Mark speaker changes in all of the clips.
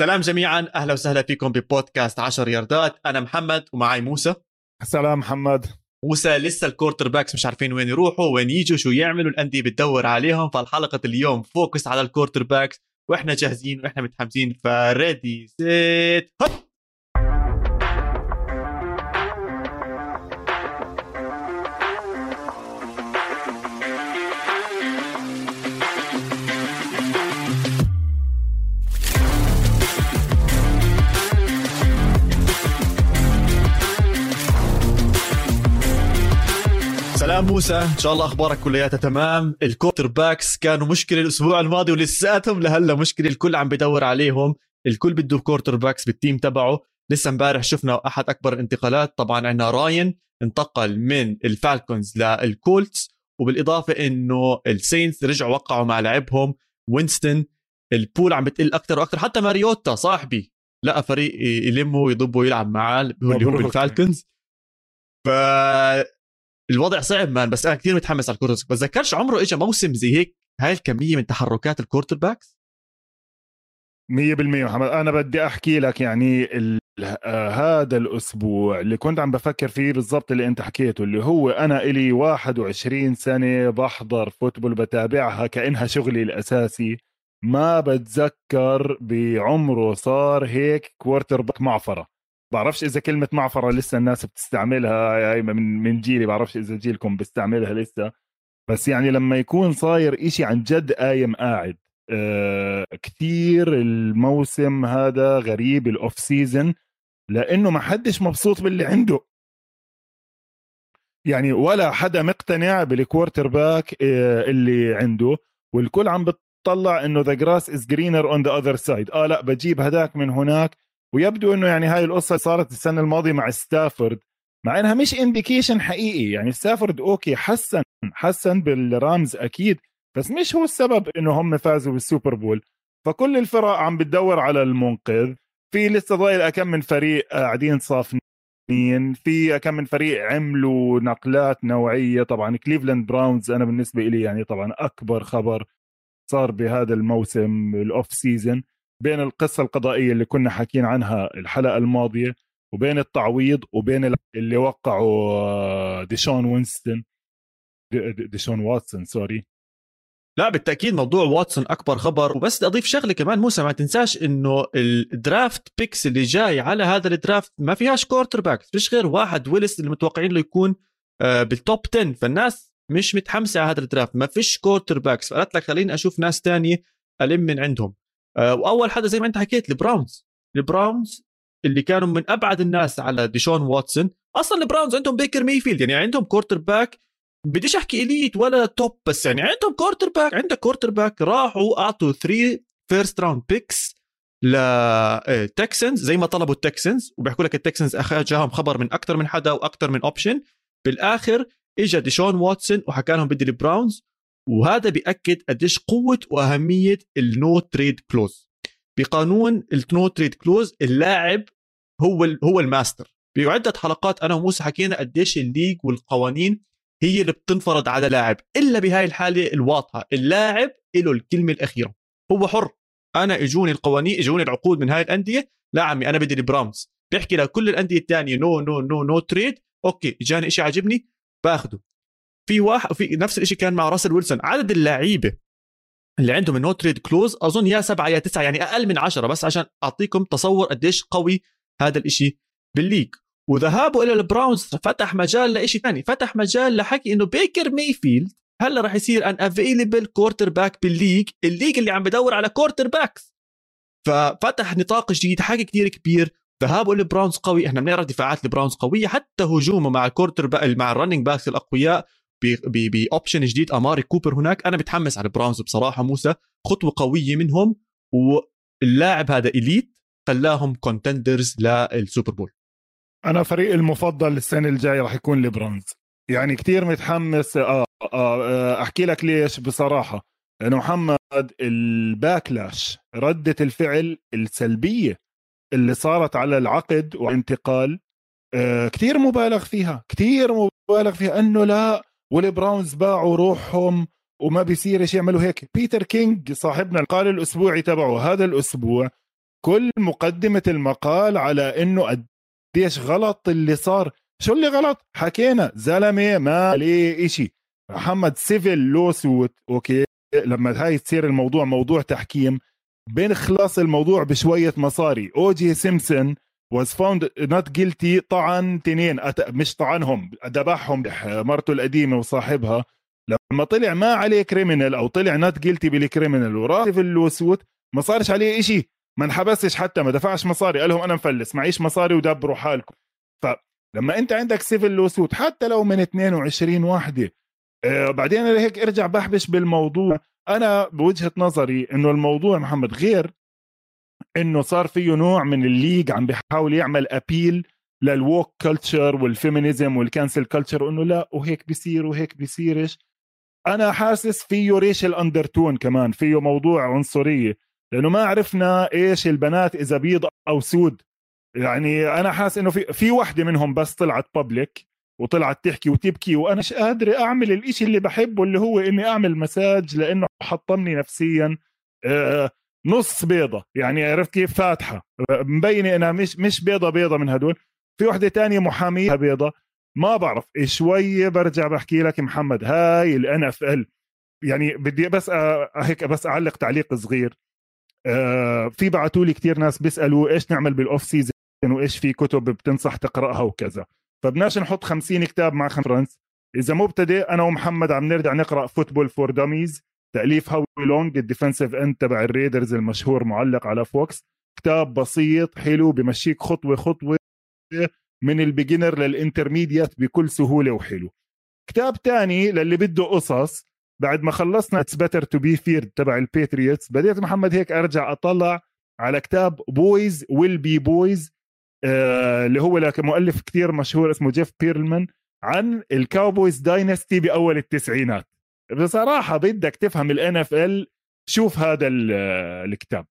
Speaker 1: سلام جميعا. أهلا وسهلا فيكم ببودكاست 10 ياردات. أنا محمد ومعي موسى.
Speaker 2: سلام محمد.
Speaker 1: موسى لسه ال quarterbacks مش عارفين وين يروحوا وين يجوا شو يعملوا الأندية بتدور عليهم. فالحلقة اليوم focus على ال quarterbacks وإحنا جاهزين وإحنا متحمسين. ف ready set hut! موسى. إن شاء الله أخبارك كلياتها تمام. ال quarterbacks كانوا مشكلة الأسبوع الماضي ولساتهم لهلا مشكلة. الكل عم بدور عليهم. الكل بده quarterbacks بال team تبعه. لسه امبارح شفنا أحد أكبر الانتقالات. طبعا عندنا راين انتقل من الفالكونز للكولتس. وبالإضافة إنه ال Saints رجعوا وقعوا مع لعبهم. Winston ال pool عم بتقل أكثر وأكثر حتى ماريوتا صاحبي لقى فريق يلمه ويضبه ويلعب معاه. اللي هو بالفالكونز. ف الوضع صعب man بس أنا كثير متحمس على ال quarter بتذكرش عمره اجى موسم زي هيك هاي الكمية من تحركات ال quarterbacks؟
Speaker 2: 100% محمد. أنا بدي أحكي لك يعني ال... آه هذا الأسبوع اللي كنت عم بفكر فيه بالضبط اللي أنت حكيته اللي هو أنا إلي 21 سنة بحضر football بتابعها كأنها شغلي الأساسي. ما بتذكر بعمره صار هيك quarterback معفرة. بعرفش إذا كلمة معفرة لسه الناس بتستعملها هاي من من جيلي بعرفش إذا جيلكم بيستعملها لسه. بس يعني لما يكون صاير إشي عن جد قايم قاعد آه كثير الموسم هذا غريب ال off season لأنه ما حدش مبسوط باللي عنده. يعني ولا حدا مقتنع بال quarterback آه اللي عنده والكل عم بتطلع إنه the grass is greener on the other side آه لا بجيب هداك من هناك ويبدو إنه يعني هاي القصة صارت السنة الماضية مع ستافورد مع إنها مش indication حقيقي يعني ستافورد okay حسن حسن بالرامز أكيد بس مش هو السبب إنه هم فازوا بال Super Bowl. فكل الفرق عم بتدور على المنقذ في لسه ضايل كم من فريق قاعدين صافنين في كم من فريق عملوا نقلات نوعية. طبعا كليفلاند براونز أنا بالنسبة لي يعني طبعا أكبر خبر صار بهذا الموسم ال off season بين القصة القضائية اللي كنا حاكين عنها الحلقة الماضية وبين التعويض وبين اللي وقعوا آه، ديشون وينستون. ديشون واتسون sorry.
Speaker 1: لا بالتأكيد موضوع واتسون أكبر خبر. وبس بدي أضيف شغلة كمان موسى ما تنساش إنه ال draft picks اللي جاي على هذا ال draft ما فيهاش quarterback فيش غير واحد ويلس اللي متوقعين له يكون آه، بال top 10 فالناس مش متحمسة على هذا ال draft ما فيش quarterbacks فقالت لك خليني أشوف ناس تانية ألم من عندهم. وأول حدا زي ما أنت حكيت البراونز. البراونز اللي كانوا من أبعد الناس على ديشون واتسون. أصلا البراونز عندهم بيكر ميفيلد يعني عندهم quarterback. بديش أحكي elite ولا top بس يعني عندهم quarterback عندك quarterback. راحوا أعطوا 3 first round picks لتكسنز زي ما طلبوا التكسنز وبيحكوا لك التكسنز جاهم خبر من أكثر من حدا وأكثر من option بالآخر اجى ديشون واتسون وحكى لهم بدي البراونز. وهذا بيأكد قديش قوة وأهمية ال no trade clause بقانون ال no trade clause اللاعب هو هو الماستر. بعدة حلقات أنا وموسى حكينا قديش ال league والقوانين هي اللي بتنفرض على لاعب. إلا بهاي الحالة الواضحة اللاعب له الكلمة الأخيرة. هو حر. أنا إجوني القوانين إجوني العقود من هاي الأندية. لا عمي أنا بدي البراونز بيحكي لكل الأندية الثانية no no no no trade okay اجاني شيء عجبني باخده. في واحد في نفس الشيء كان مع راسل ويلسون. عدد اللعيبة اللي عندهم ال no trade clause أظن يا سبعة يا تسعة يعني أقل من عشرة بس عشان أعطيكم تصور قديش قوي هذا الشيء بال league. وذهابه إلى البراونز فتح مجال لشيء ثاني فتح مجال لحكي إنه بيكر ميفيلد هلأ راح يصير an available quarterback بال league ال league اللي عم بدور على quarterbacks ففتح نطاق جديد حكي كثير كبير. ذهابه للبراونز قوي إحنا بنعرف دفاعات البراونز قوية حتى هجومه مع ال quarterback مع ال running backs الأقوياء ب option جديد أماري كوبر هناك. أنا متحمس على البراونز بصراحة موسى. خطوة قوية منهم واللاعب هذا elite خلاهم contenders لل Super
Speaker 2: Bowl. أنا فريقي المفضل السنة الجاية راح يكون البراونز يعني كتير متحمس آه, آه, آه أحكي لك ليش بصراحة. لأنه محمد ال backlash ردة الفعل السلبية اللي صارت على العقد وانتقال آه كتير مبالغ فيها كتير مبالغ فيها. أنه لا والبراونز باعوا روحهم وما بيصير يعملوا هيك. بيتر كينج صاحبنا المقال الأسبوعي تبعه هذا الأسبوع كل مقدمة المقال على إنه قديش غلط اللي صار. شو اللي غلط؟ حكينا زلمة ما عليه إشي. محمد civil lawsuit okay لما هاي تصير الموضوع موضوع تحكيم بنخلص الموضوع بشوية مصاري. أو جي سيمسون was found not guilty طعن تنين. مش طعنهم ذبحهم مرته القديمة وصاحبها. لما طلع ما عليه criminal أو طلع not guilty بال criminal وراح في ال lawsuit ما صارش عليه إشي. ما انحبسش حتى ما دفعش مصاري. قال لهم أنا مفلس معيش مصاري ودبروا حالكم. فلما أنت عندك civil lawsuit حتى لو من 22 وحده آه بعدين هيك ارجع بحبش بالموضوع. أنا بوجهة نظري إنه الموضوع محمد غير إنه صار فيه نوع من ال league عم بيحاول يعمل appeal لل woke culture وال feminism وال cancel culture وإنه لا وهيك بيصير وهيك بيصيرش. أنا حاسس فيه racial undertone كمان فيه موضوع عنصريه لأنه ما عرفنا إيش البنات إذا بيض أو سود. يعني أنا حاسس إنه في في وحدة منهم بس طلعت public وطلعت تحكي وتبكي وأنا مش قادره أعمل الإشي اللي بحبه اللي هو إني أعمل مساج لأنه حطمني نفسيا. آه، نص بيضة. يعني عرفت كيف؟ فاتحة. مبينة إنها مش مش بيضة بيضة من هدول. في وحدة تانية محامية بيضة. ما بعرف شوية برجع بحكي لك محمد. هاي ال NFL يعني بدي بس هيك بس أعلق تعليق صغير. في بعثوا لي كثير ناس بيسألوا إيش نعمل بال off season وإيش في كتب بتنصح تقرأها وكذا. فبناش نحط 50 كتاب مع خمس إذا مبتدئ أنا ومحمد عم نرجع نقرأ Football for Dummies تأليف هاوي لونج ال defensive end تبع ال Raiders المشهور معلق على فوكس. كتاب بسيط حلو بمشيك خطوة خطوة من ال beginner لل intermediate بكل سهولة وحلو. كتاب تاني للي بده قصص بعد ما خلصنا It's Better to Be Feared تبع الباتريوتس بديت محمد هيك أرجع أطلع على كتاب Boys Will Be Boys اللي هو لك مؤلف كتير مشهور اسمه جيف بيرلمان عن الكاوبويز dynasty بأول التسعينات. بصراحة بدك تفهم ال NFL شوف هذا الكتاب.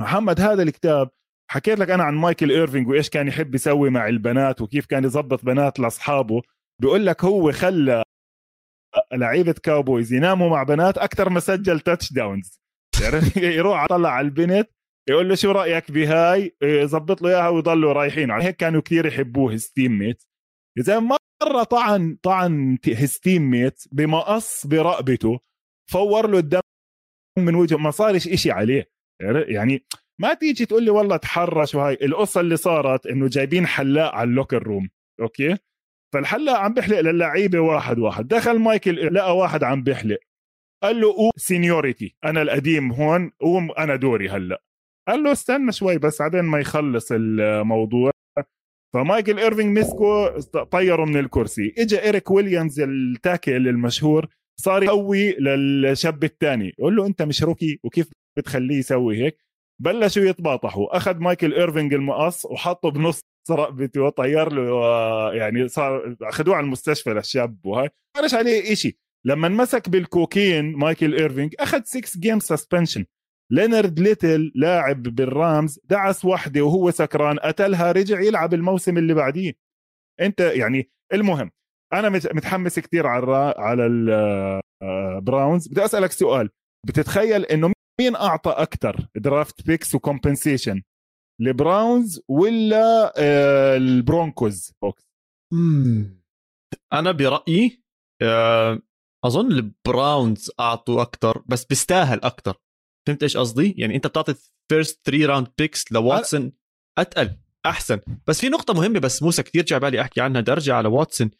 Speaker 2: محمد هذا الكتاب حكيت لك أنا عن مايكل إيرفينج وإيش كان يحب يسوي مع البنات وكيف كان يظبط بنات لأصحابه. بيقول لك هو خلى لعيبة كاوبويز يناموا مع بنات أكثر ما سجل touchdowns يروح يطلع على البنت يقول له شو رأيك بهاي؟ يظبط له إياها ويضلوا رايحين. على هيك كانوا كثير يحبوه his teammate اذا مره طعن طعن his teammate بمقص برقبته فور له الدم من وجهه ما صارش إشي عليه. يعني ما تيجي تقول لي والله تحرش وهاي القصة اللي صارت إنه جايبين حلاق على ال locker room okay؟ فالحلاق عم بيحلق للعيبة واحد واحد. دخل مايكل لقى واحد عم بيحلق. قال له أو seniority أنا القديم هون قوم أنا دوري هلأ. قال له استنى شوي بس بعدين ما يخلص الموضوع. فمايكل ايرفينج مسكه طيره من الكرسي. اجى إيريك ويليامز ال tackle المشهور صار يقوي للشاب الثاني يقول له أنت مش rookie؟ وكيف بتخليه يسوي هيك؟ بلشوا يتباطحوا. أخذ مايكل ايرفينج المقص وحطه بنص رقبته وطير له يعني صار أخذوه على المستشفى للشاب وهاي. ما عليه إشي. لما انمسك بالكوكين مايكل ايرفينج أخذ 6 game suspension لينارد ليتل لاعب بالرامز دعس وحده وهو سكران قتلها رجع يلعب الموسم اللي بعديه. أنت يعني المهم أنا متحمس كثير على على البراونز آه، بدي أسألك سؤال. بتتخيل إنه مين أعطى أكثر draft picks و compensation البراونز ولا آه، البرونكوز؟ picks
Speaker 1: أنا برأيي آه، أظن البراونز أعطوا أكثر بس بيستاهل أكثر فهمت إيش قصدي؟ يعني أنت بتعطي first 3 round picks لواتسون أتقل أحسن. بس في نقطة مهمة بس موسى كثير جاي بالي أحكي عنها بدي أرجع على واتسون.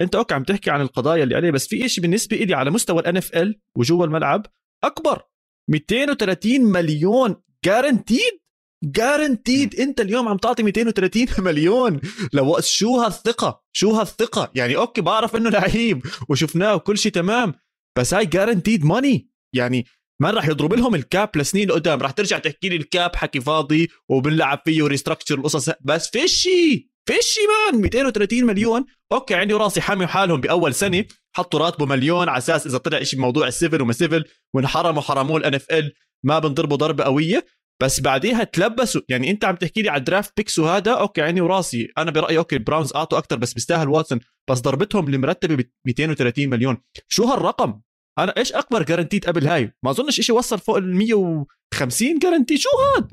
Speaker 1: أنت okay عم تحكي عن القضايا اللي عليه بس في شيء بالنسبة لي على مستوى ال NFL وجوا الملعب أكبر. 230 مليون guaranteed guaranteed أنت اليوم عم تعطي 230 مليون. لو شو هالثقة؟ شو هالثقة؟ يعني okay بعرف إنه لعيب وشفناه وكل شيء تمام بس هاي guaranteed money يعني ما راح يضرب لهم ال cap لسنين قدام راح ترجع تحكي لي ال cap حكي فاضي وبنلعب فيه و restructure القصص. بس في شي في شي man! 230 مليون. okay عندي راسي حامي حالهم بأول سنة. حطوا راتبه مليون على أساس إذا طلع شيء بموضوع ال civil وما civil وانحرموا حرموه ال NFL ما بنضربوا ضربة قوية. بس بعديها تلبسوا. يعني أنت عم تحكي لي على ال draft picks وهذا؟ okay عيني وراسي. أنا برأيي okay البراونز أعطوا أكثر بس بيستاهل واتسون بس ضربتهم المرتبه ب 230 مليون. شو هالرقم؟ أنا إيش أكبر guaranteed قبل هاي؟ ما أظنش شيء وصل فوق ال 150 guarantee شو هاد؟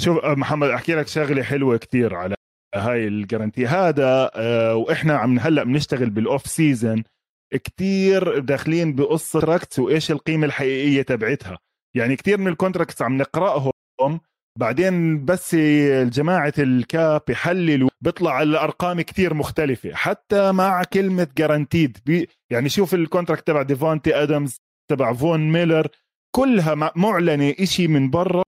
Speaker 2: شوف محمد أحكي لك شغلة حلوة كتير على هاي ال guarantee هذا آه، وإحنا عم هلأ بنشتغل بال off season كتير داخلين بقصة contracts وإيش القيمة الحقيقية تبعتها. يعني كتير من ال contracts عم نقرأهم بعدين بس جماعة ال cap يحللوا بيطلع الأرقام كتير مختلفة حتى مع كلمة guaranteed يعني شوف ال contract تبع ديفونتي أدمز تبع فون ميلر كلها معلنة إشي من برا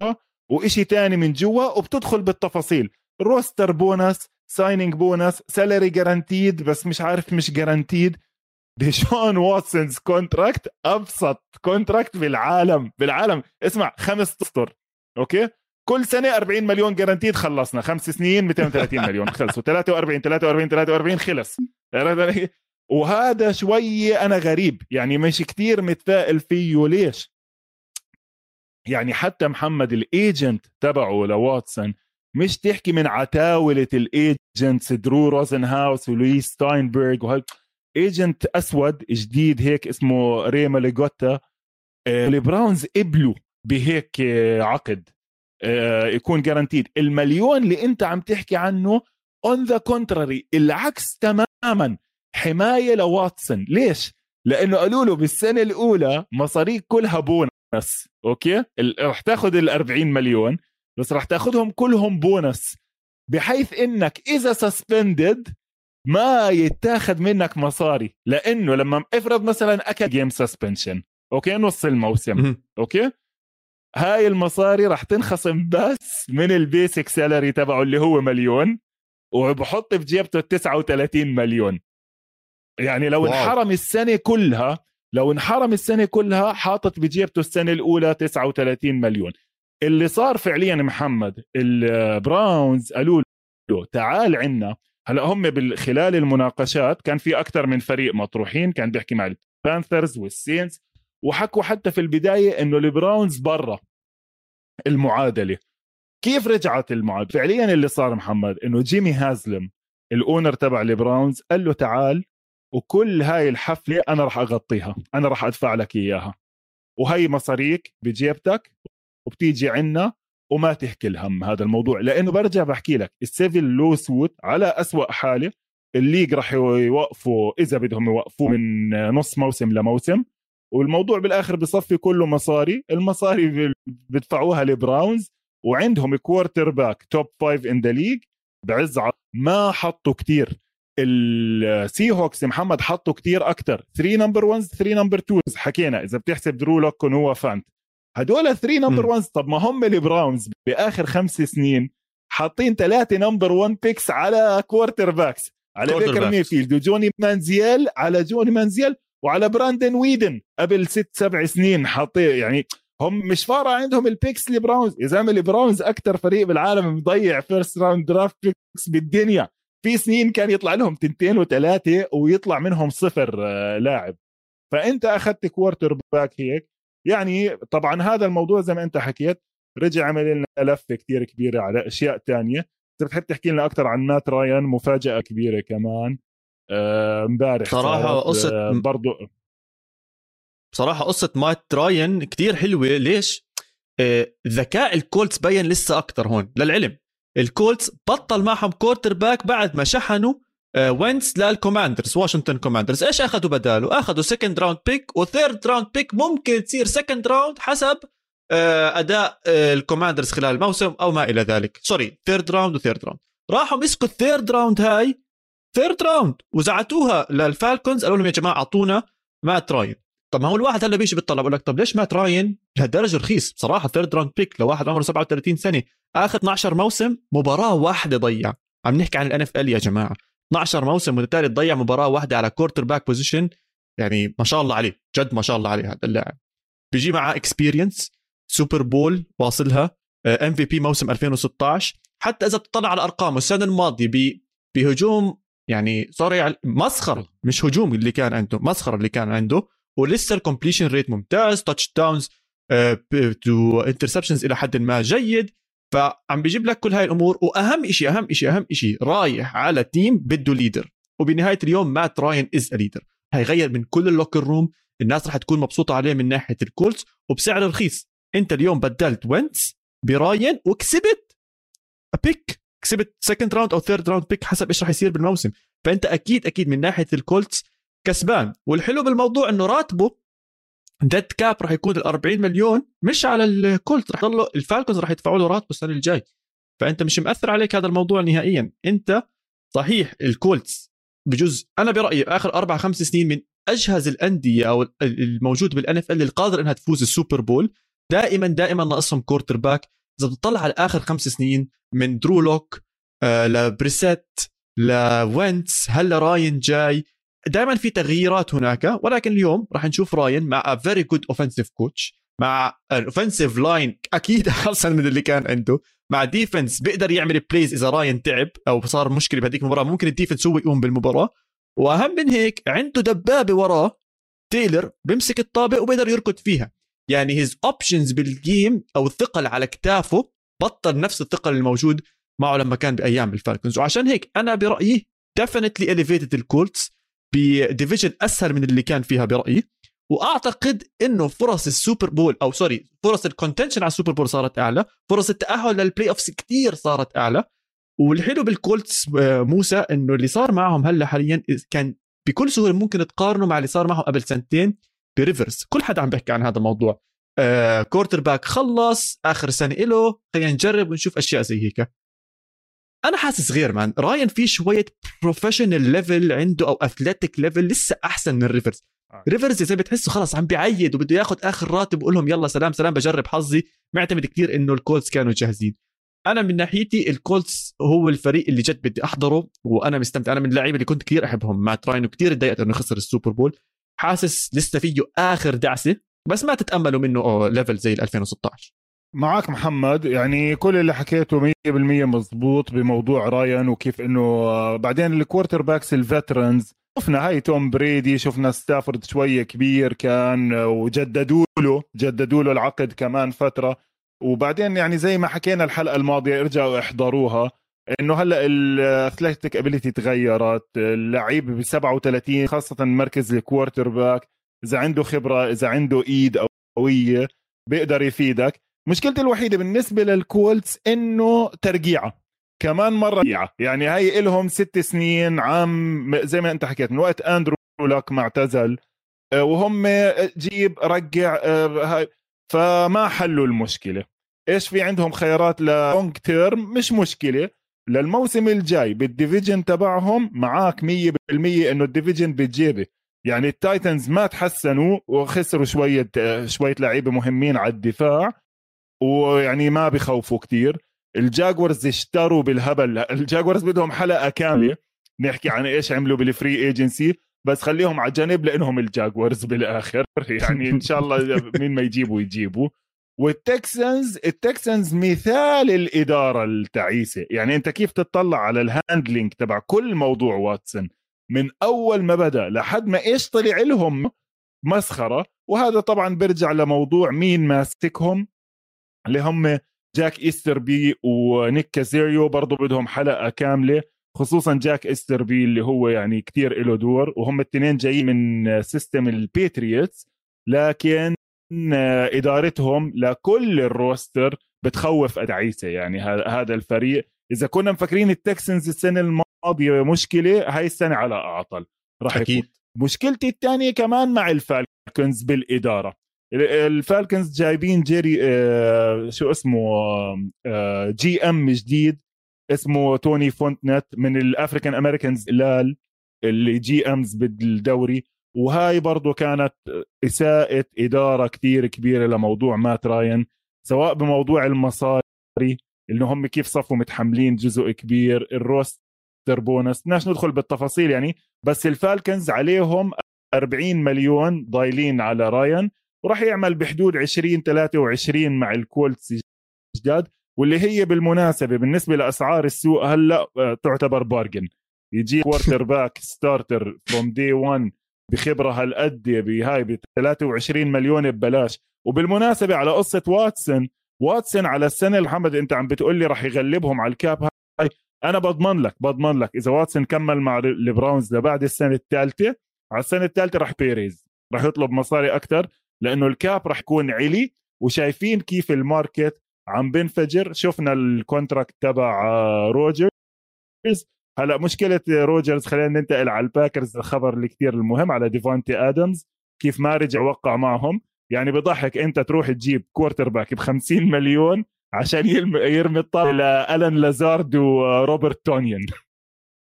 Speaker 2: وإشي تاني من جوا وبتدخل بالتفاصيل. roster bonus signing bonus salary guaranteed بس مش عارف مش guaranteed Deshaun Watson's contract أبسط contract بالعالم بالعالم. اسمع خمس أسطر أوكي؟ كل سنة 40 مليون guaranteed خلصنا. خمس سنين 230 مليون. خلصوا. 43 43 43 خلص. وهذا شوي أنا غريب. يعني مش كتير متفائل فيه. ليش؟ يعني حتى محمد ال agent تبعه لواتسون مش تحكي من عتاولة ال agents درو روزنهاوس ولويس ستاينبرغ وهال agent أسود جديد هيك اسمه ريما ليغوتا آه، البراونز قبلوا بهيك آه، عقد. يكون guaranteed المليون اللي أنت عم تحكي عنه On the contrary العكس تماما. حماية لواتسون. ليش؟ لأنه قالوا له بالسنة الأولى مصاريك كلها بونس أوكي؟ رح تاخذ ال 40 مليون بس رح تاخذهم كلهم بونس بحيث إنك إذا suspended ما يتاخذ منك مصاري. لأنه لما أفرض مثلا أكل game suspension أوكي؟ نص الموسم. أوكي؟ هاي المصاري راح تنخصم بس من ال basic salary تبعه اللي هو مليون وبحط في جيبته 39 مليون. يعني لو wow. انحرم السنة كلها لو انحرم السنة كلها حاطط بجيبته السنة الأولى 39 مليون. اللي صار فعليا محمد البراونز قالوا له تعال عنا. هلأ هم خلال المناقشات كان في أكثر من فريق مطروحين كان بيحكي مع البانثرز والسينز وحكوا حتى في البداية إنه البراونز برا المعادلة. كيف رجعت المعادلة؟ فعليا اللي صار محمد إنه جيمي هازلم ال owner تبع البراونز قال له تعال وكل هاي الحفلة أنا راح أغطيها أنا راح أدفع لك إياها. وهي مصاريك بجيبتك وبتيجي عنا وما تحكي الهم هذا الموضوع. لأنه برجع بحكي لك ال civil lawsuit على أسوأ حالة ال league راح يوقفوا إذا بدهم يوقفوه من نص موسم لموسم. والموضوع بالآخر بصفي كله مصاري. المصاري بدفعوها لبراونز وعندهم quarterback top five in the league بعز ما حطوا كتير. السي هوكس محمد حطوا كتير أكثر 3 number 1 3 number 2 حكينا إذا بتحسب درو لوك نوا فانت هدول 3 number 1 طب ما هم البراونز بآخر خمس سنين حاطين ثلاثة number 1 picks على quarterbacks على بيكر ميفيلد وجوني مانزيل على جوني مانزيل وعلى براندن ويدن قبل ست سبع سنين حاطين يعني هم مش فارقة عندهم ال picks البراونز. يا زلمة البراونز أكثر فريق بالعالم مضيع first round draft picks بالدنيا. في سنين كان يطلع لهم تنتين وثلاثه ويطلع منهم صفر آه، لاعب. فأنت أخذت quarterback هيك. يعني طبعا هذا الموضوع زي ما أنت حكيت رجع عمل لنا لفة كثير كبيرة على أشياء تانية. اذا بتحب تحكي لنا أكثر عن مات رايان مفاجأة كبيرة كمان. امبارح
Speaker 1: صراحة قصة
Speaker 2: آه، برضو
Speaker 1: بصراحة قصة مات رايان كثير حلوة. ليش؟ آه، ذكاء الكولتس بين لسه أكثر هون للعلم. الكولتس بطل معهم quarterback بعد ما شحنوا وينس للكوماندرز واشنطن كوماندرز إيش أخذوا بداله؟ أخذوا second round pick و third round pick ممكن تصير second round حسب أداء الكوماندرز خلال الموسم أو ما إلى ذلك. sorry third round و third round راحوا مسكوا ال third round هاي third round وزعتوها للفالكونز قالوا لهم يا جماعة أعطونا مات راين. طب ما هو الواحد هلا بيجي بيطلع بقول لك طب ليش مات راين؟ لهالدرجة رخيص بصراحة third round pick لواحد عمره 37 سنة اخر 12 موسم مباراة واحدة ضيع. عم نحكي عن ال NFL يا جماعة. 12 موسم متتالي تضيع مباراة واحدة على quarterback position يعني ما شاء الله عليه جد ما شاء الله عليه هذا اللاعب. بيجي معاه experience Super Bowl واصلها MVP موسم 2016 حتى إذا بتطلع على ارقامه السنة الماضية بهجوم يعني صار يعني مسخرة مش هجوم اللي كان عنده مسخرة اللي كان عنده ولسه ال completion rate ممتاز touchdowns to interceptions إلى حد ما جيد. فعم بيجيب لك كل هاي الأمور وأهم شيء أهم شيء أهم شيء رايح على team بده leader وبنهاية اليوم مات راين is leader هيغير من كل ال locker room الناس رح تكون مبسوطة عليه من ناحية الكولتس وبسعر رخيص. أنت اليوم بدلت وينتس براين وكسبت. pick كسبت second round أو third round pick حسب إيش راح يصير بالموسم. فأنت أكيد أكيد من ناحية الكولتس كسبان. والحلو بالموضوع إنه راتبه dead cap راح يكون ال 40 مليون مش على الكولت راح يضلوا الفالكونز راح يدفعوا له راتبه السنة الجاي. فأنت مش مأثر عليك هذا الموضوع نهائيا. أنت صحيح الكولتس بجوز أنا برأيي آخر أربع خمس سنين من أجهز الأندية أو الموجود بال NFL القادر إنها تفوز ال Super Bowl. دائما دائما ناقصهم quarterback إذا بتطلع على آخر خمس سنين من أندرو لوك آه لبريسيت لوينتس هلا راين جاي. دائما في تغييرات هناك ولكن اليوم راح نشوف راين مع very good offensive coach مع ال offensive line أكيد أحسن من اللي كان عنده مع defense بيقدر يعمل plays إذا راين تعب أو صار مشكلة بهذيك المباراة ممكن ال defense هو يقوم بالمباراة. وأهم من هيك عنده دبابة وراه تايلر بيمسك الطابة وبيقدر يركض فيها. يعني he has options بال game أو الثقل على كتافه بطل نفس الثقل الموجود معه لما كان بأيام الفالكونز. وعشان هيك أنا برأيي definitely elevated الكولتس ب division أسهل من اللي كان فيها برأيي. وأعتقد إنه فرص السوبر بول أو سوري فرص ال contention على السوبر بول صارت أعلى فرص التأهل لل playoffs كثير صارت أعلى. والحلو بالكولتس آه، موسى إنه اللي صار معهم هلأ حاليا كان بكل سهولة ممكن تقارنه مع اللي صار معهم قبل سنتين. بريفرز كل حدا عم بيحكي عن هذا الموضوع. آه quarterback خلص آخر سنة له خلينا نجرب ونشوف أشياء زي هيك. أنا حاسس غير مات راين في شوية professional level عنده أو athletic level لسه أحسن من ريفرز. آه. ريفرز زي بتحسه خلص عم بيعيد وبده ياخذ آخر راتب ويقول لهم يلا سلام سلام بجرب حظي. معتمد كثير إنه الكولتس كانوا جاهزين. أنا من ناحيتي الكولتس هو الفريق اللي جد بدي أحضره وأنا مستمتع. أنا من اللعيبة اللي كنت كثير أحبهم. مات راين وكثير تضايقت إنه خسر السوبر بول. حاسس لسه فيه آخر دعسة بس ما تتأملوا منه level زي 2016
Speaker 2: معك محمد يعني كل اللي حكيته 100% مزبوط بموضوع رايان وكيف إنه آه، بعدين ال quarterbacks ال veterans شفنا هاي توم بريدي شفنا ستافورد شوية كبير كان آه، وجددوا له جددوا له العقد كمان فترة. وبعدين يعني زي ما حكينا الحلقة الماضية ارجعوا احضروها. إنه هلأ ال athletic ability تغيرت اللعيب ب 37 خاصة مركز ال quarterback إذا عنده خبرة إذا عنده إيد قوية بيقدر يفيدك. مشكلتي الوحيدة بالنسبة للكولتس إنه ترقيعه كمان مرة ترقيعه. يعني هاي لهم ست سنين عام زي ما أنت حكيت من وقت أندرو لك ما اعتزل آه، وهم جيب رقع آه، هاي. فما حلوا المشكلة. إيش في عندهم خيارات long term مش مشكلة. للموسم الجاي بال division تبعهم معاك 100% إنه ال division بتجيبه يعني التايتنز ما تحسنوا وخسروا شوية شوية لعيبة مهمين على الدفاع. ويعني ما بخوفوا كتير. الجاكورز اشتروا بالهبل. الجاكورز بدهم حلقة كاملة نحكي عن إيش عملوا بال free agency بس خليهم على جنب لإنهم الجاكورز بالآخر. يعني إن شاء الله مين ما يجيبوا يجيبوا. والتكسنز التكسنز مثال الإدارة التعيسة. يعني أنت كيف تطلع على ال handling تبع كل موضوع واتسون؟ من أول ما بدأ لحد ما إيش طلع لهم مسخرة. وهذا طبعا بيرجع لموضوع مين ماسكهم. اللي هم جاك ايستربي ونيك كاسيريو برضه بدهم حلقة كاملة. خصوصا جاك ايستربي اللي هو يعني كتير له دور. وهم الاثنين جايين من system الباتريوتس لكن إدارتهم لكل ال roster بتخوف تعيسة يعني هذا الفريق إذا كنا مفكرين التكسنز السنة الماضية مشكلة هاي السنة على أعطل. راح أكيد. مشكلتي الثانية كمان مع الفالكونز بالإدارة. الفالكونز جايبين جيري آه شو اسمه آه GM جديد اسمه توني فونتينو من ال African Americans الال اللي GMs بالدوري. وهاي برضو كانت إساءة إدارة كتير كبيرة لموضوع مات راين سواء بموضوع المصاري اللي هم كيف صفوا متحملين جزء كبير ال roster bonus بدناش ندخل بالتفاصيل يعني بس الفالكنز عليهم 40 مليون ضايلين على راين وراح يعمل بحدود 20 23 مع الكولتس جداد واللي هي بالمناسبة بالنسبة لأسعار السوق هلأ آه، تعتبر bargain. يجي quarterback starter from day 1 بخبرة هالقد بهاي ب 23 مليون ببلاش. وبالمناسبة على قصة واتسون واتسون على السنة محمد انت عم بتقول لي راح يغلبهم على ال cap هاي. أنا بضمن لك بضمن لك إذا واتسون كمل مع البراونز لبعد السنة الثالثة على السنة الثالثة راح بيريز راح يطلب مصاري أكثر لأنه ال cap راح يكون علي وشايفين كيف ال market عم بنفجر. شفنا ال contract تبع آه، روجرز. هلا مشكلة روجرز خلينا ننتقل على الباكرز الخبر اللي كثير المهم على ديفونتي آدمز كيف ما رجع وقع معهم. يعني بضحك أنت تروح تجيب quarterback ب 50 مليون عشان يرمي الطابة لالن لازارد وروبرت تونيان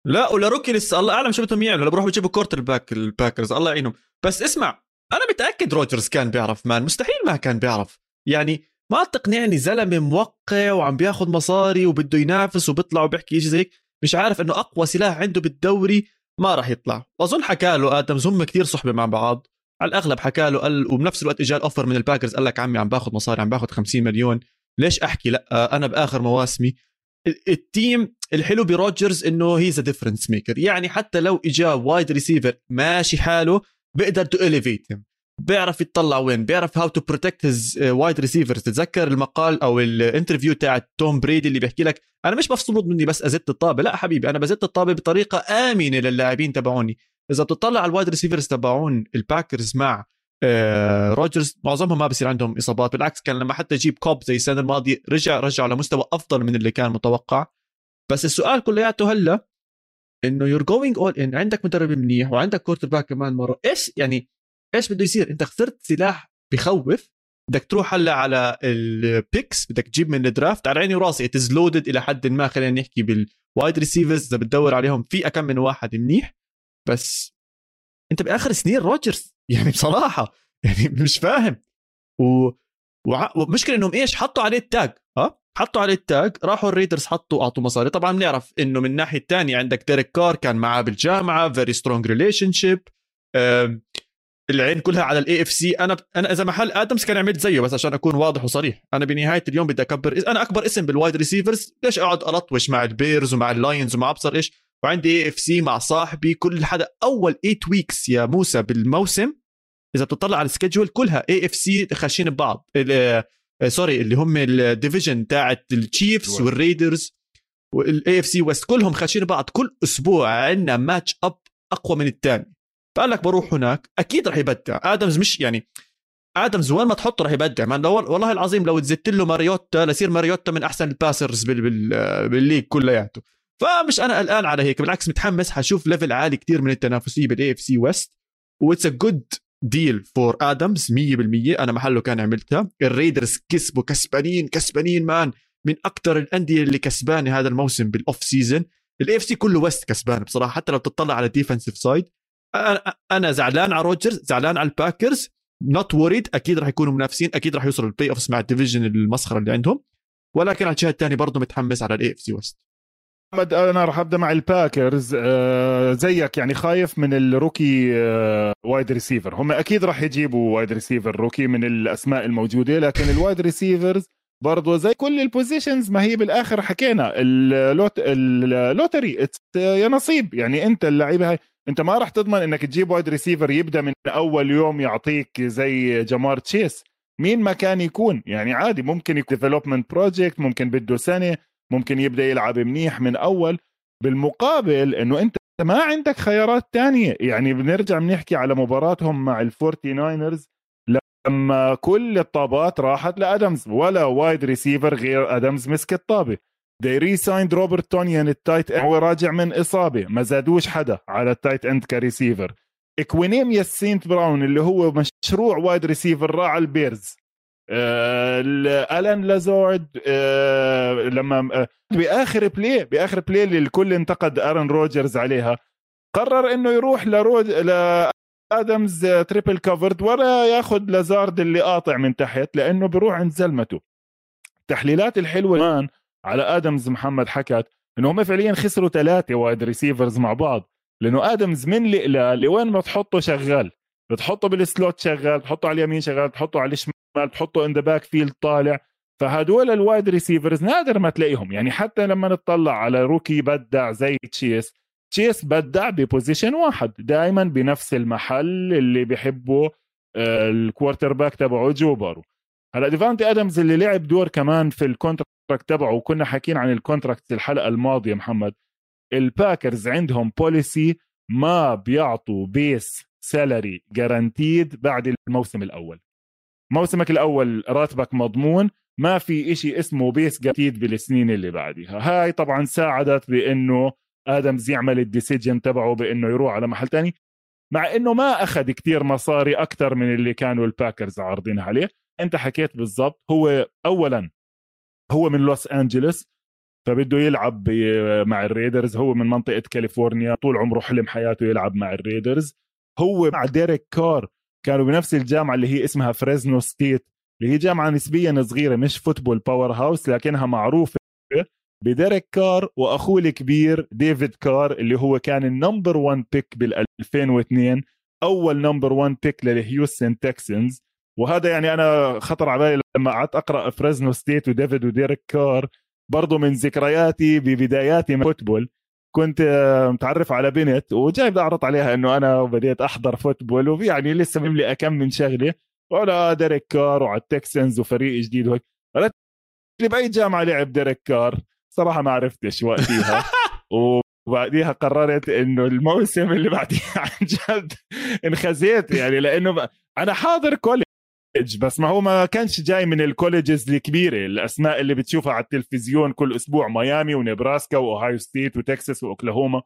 Speaker 1: لا ولا rookie لسه الله أعلم شو بدهم يعملوا. لو بروحوا بيجيبوا quarterback الباكرز الله يعينهم. بس اسمع أنا متأكد روجرز كان بيعرف man. مستحيل ما كان بيعرف. يعني ما تقنعني زلمة موقع وعم بياخذ مصاري وبده ينافس وبيطلع وبيحكي شيء زي هيك. مش عارف إنه أقوى سلاح عنده بالدوري ما راح يطلع. واظن حكى له ادمز هم كثير صحبة مع بعض. على الأغلب حكى له قال وبنفس الوقت اجى ال offer من الباكرز قال لك عمي عم باخذ مصاري عم باخذ 50 مليون. ليش أحكي؟ لأ أنا بآخر مواسمي. التيم الحلو بروجرز إنه he's difference maker يعني حتى لو اجى wide receiver ماشي حاله بيقدر to بيعرف يطلع وين بيعرف how to protect his wide receivers تتذكر المقال أو ال interview تاع توم بريدي اللي بيحكي لك أنا مش مفروض مني بس ازت الطابة. لا حبيبي أنا بزت الطابة بطريقة آمنة للاعبين تبعوني. إذا بتطلع على ال wide receivers تبعون الباكرز مع آه روجرز معظمهم ما بصير عندهم إصابات بالعكس كان لما حتى يجيب كوب زي السنة الماضية رجع رجع لمستوى أفضل من اللي كان متوقع. بس السؤال كلياته هلا إنه you're going all in عندك مدرب منيح وعندك quarterback كمان مرة إيش يعني إيش بده يصير؟ أنت خسرت سلاح بخوف بدك تروح هلأ على ال picks بدك تجيب من ال draft على عيني وراسي. It's loaded إلى حد ما خلينا نحكي بال wide receivers إذا بتدور عليهم. في أكم من واحد منيح بس أنت بآخر سنين روجرز يعني بصراحة يعني مش فاهم. و... ومشكلة إنهم إيش؟ حطوا عليه ال tag. ها حطوا عليه ال tag. راحوا الريدرز حطوا أعطوا مصاري. طبعا بنعرف إنه من الناحية الثانية عندك ديريك كار كان معاه بالجامعة very strong relationship العين كلها على ال AFC أنا أنا إذا محل آدمز كان عملت زيه بس عشان أكون واضح وصريح. أنا بنهاية اليوم بدي أكبر أنا أكبر اسم بال wide receivers ليش أقعد ألطوش مع البيرز ومع اللاينز ومع أبصر إيش؟ وعندي AFC مع صاحبي كل حدا. أول 8 weeks يا موسى بالموسم إذا بتطلع على ال schedule كلها AFC خاشين ببعض. Sorry اللي هم ال division تاعت التشيفز والريدرز وال AFC West كلهم خاشين ببعض. كل أسبوع عندنا match up أقوى من الثاني فقال لك بروح هناك أكيد رح يبدع. آدمز مش يعني آدمز وين ما تحطه رح يبدع. man والله العظيم لو تزدت له ماريوتا لصير ماريوتا من أحسن ال passers بال بال بال league كلياته. فمش أنا قلقان على هيك بالعكس متحمس حشوف level عالي كتير من التنافسية بال AFC West That's a good deal for Adams 100% أنا محله كان عملتها. الريدرز كسبوا كسبانين كسبانين man. من أكثر الأندية اللي كسبانة هذا الموسم بال off season ال AFC كله West كسبان بصراحة حتى لو بتطلع على ال defensive side أنا زعلان على روجرز زعلان على الباكرز not worried أكيد راح يكونوا منافسين أكيد راح يوصلوا ال playoffs مع ال division المسخره اللي عندهم ولكن على الجهه الثانية برضه متحمس على ال AFC West
Speaker 2: محمد أنا راح ابدا مع الباكرز زيك يعني خايف من ال rookie wide receiver هم أكيد راح يجيبوا wide receiver rookie من الاسماء الموجوده لكن ال wide receivers برضه زي كل ال positions ما هي بالاخر حكينا ال lot ال lottery يا نصيب يعني انت اللعيبه هاي انت ما راح تضمن انك تجيب wide receiver يبدأ من أول يوم يعطيك زي جمار تشيس. مين ما كان يكون؟ يعني عادي ممكن يكون development project ممكن بده سنة ممكن يبدأ يلعب منيح من أول. بالمقابل إنه أنت ما عندك خيارات تانية. يعني بنرجع بنحكي على مباراتهم مع ال Forty Niners لما كل الطابات راحت لأدمز ولا wide receiver غير أدمز مسك الطابة. They re-signed روبرت تونيان ال tight هو راجع من إصابة ما زادوش حدا على ال tight end ك receiver اكوينيميا سينت براون اللي هو مشروع wide receiver راح على البيرز. آه ألان لازورد آه لما آه بآخر play بآخر play اللي الكل انتقد ارن روجرز عليها قرر إنه يروح لرود ادمز triple covered ولا ياخذ لازارد اللي قاطع من تحت لأنه بيروح عند زلمته. التحليلات الحلوة الآن على آدمز محمد حكت إنه هم فعليا خسروا ثلاثة wide receivers مع بعض لأنه آدمز من القلال لوين ما تحطه شغال بتحطه بال slot شغال بتحطه على اليمين شغال بتحطه على الشمال بتحطه in the backfield طالع فهدول ال wide receivers نادر ما تلاقيهم. يعني حتى لما نطلع على rookie بدع زي تشيس تشيس بدع ب position واحد دائما بنفس المحل اللي بيحبه آه، ال quarterback تبعه جو بارو. هلا ديفانتي آدمز اللي لعب دور كمان في ال contract تبعه وكنا حاكيين عن ال contract الحلقة الماضية محمد. الباكرز عندهم policy ما بيعطوا base salary guaranteed بعد الموسم الأول. موسمك الأول راتبك مضمون ما في إشي اسمه base جديد بالسنين اللي بعدها. هاي طبعا ساعدت بإنه آدمز يعمل ال decision تبعه بإنه يروح على محل تاني. مع إنه ما أخذ كتير مصاري أكثر من اللي كانوا الباكرز عارضين عليه. أنت حكيت بالضبط هو اولا هو من لوس انجلوس فبده يلعب مع الريدرز هو من منطقة كاليفورنيا طول عمره حلم حياته يلعب مع الريدرز. هو مع ديريك كار كانوا بنفس الجامعة اللي هي اسمها فريزنو ستيت اللي هي جامعة نسبيا صغيرة مش football powerhouse لكنها معروفة بديريك كار وأخوه الكبير ديفيد كار اللي هو كان ال number 1 pick بال 2002 أول number 1 pick للهيوستن تكسنز. وهذا يعني أنا خطر على بالي لما قعدت أقرأ فريزنو ستيت وديفيد وديريك كار برضه من ذكرياتي ببداياتي مع football كنت متعرف على بنت وجاي أعرض عليها إنه أنا بديت أحضر football ويعني لسه مملي كم من شغلة ولا ديريك كار وعلى التكسنز وفريق جديد وهيك. قالت لي بأي جامعة لعب ديريك كار صراحة ما عرفتش وقتها. وبعديها قررت إنه الموسم اللي بعديها عن جد انخزيت يعني لأنه أنا حاضر college بس ما هو ما كانش جاي من ال colleges الكبيرة الأسماء اللي بتشوفها على التلفزيون كل أسبوع ميامي ونبراسكا وأوهايو ستيت وتكساس وأوكلاهوما.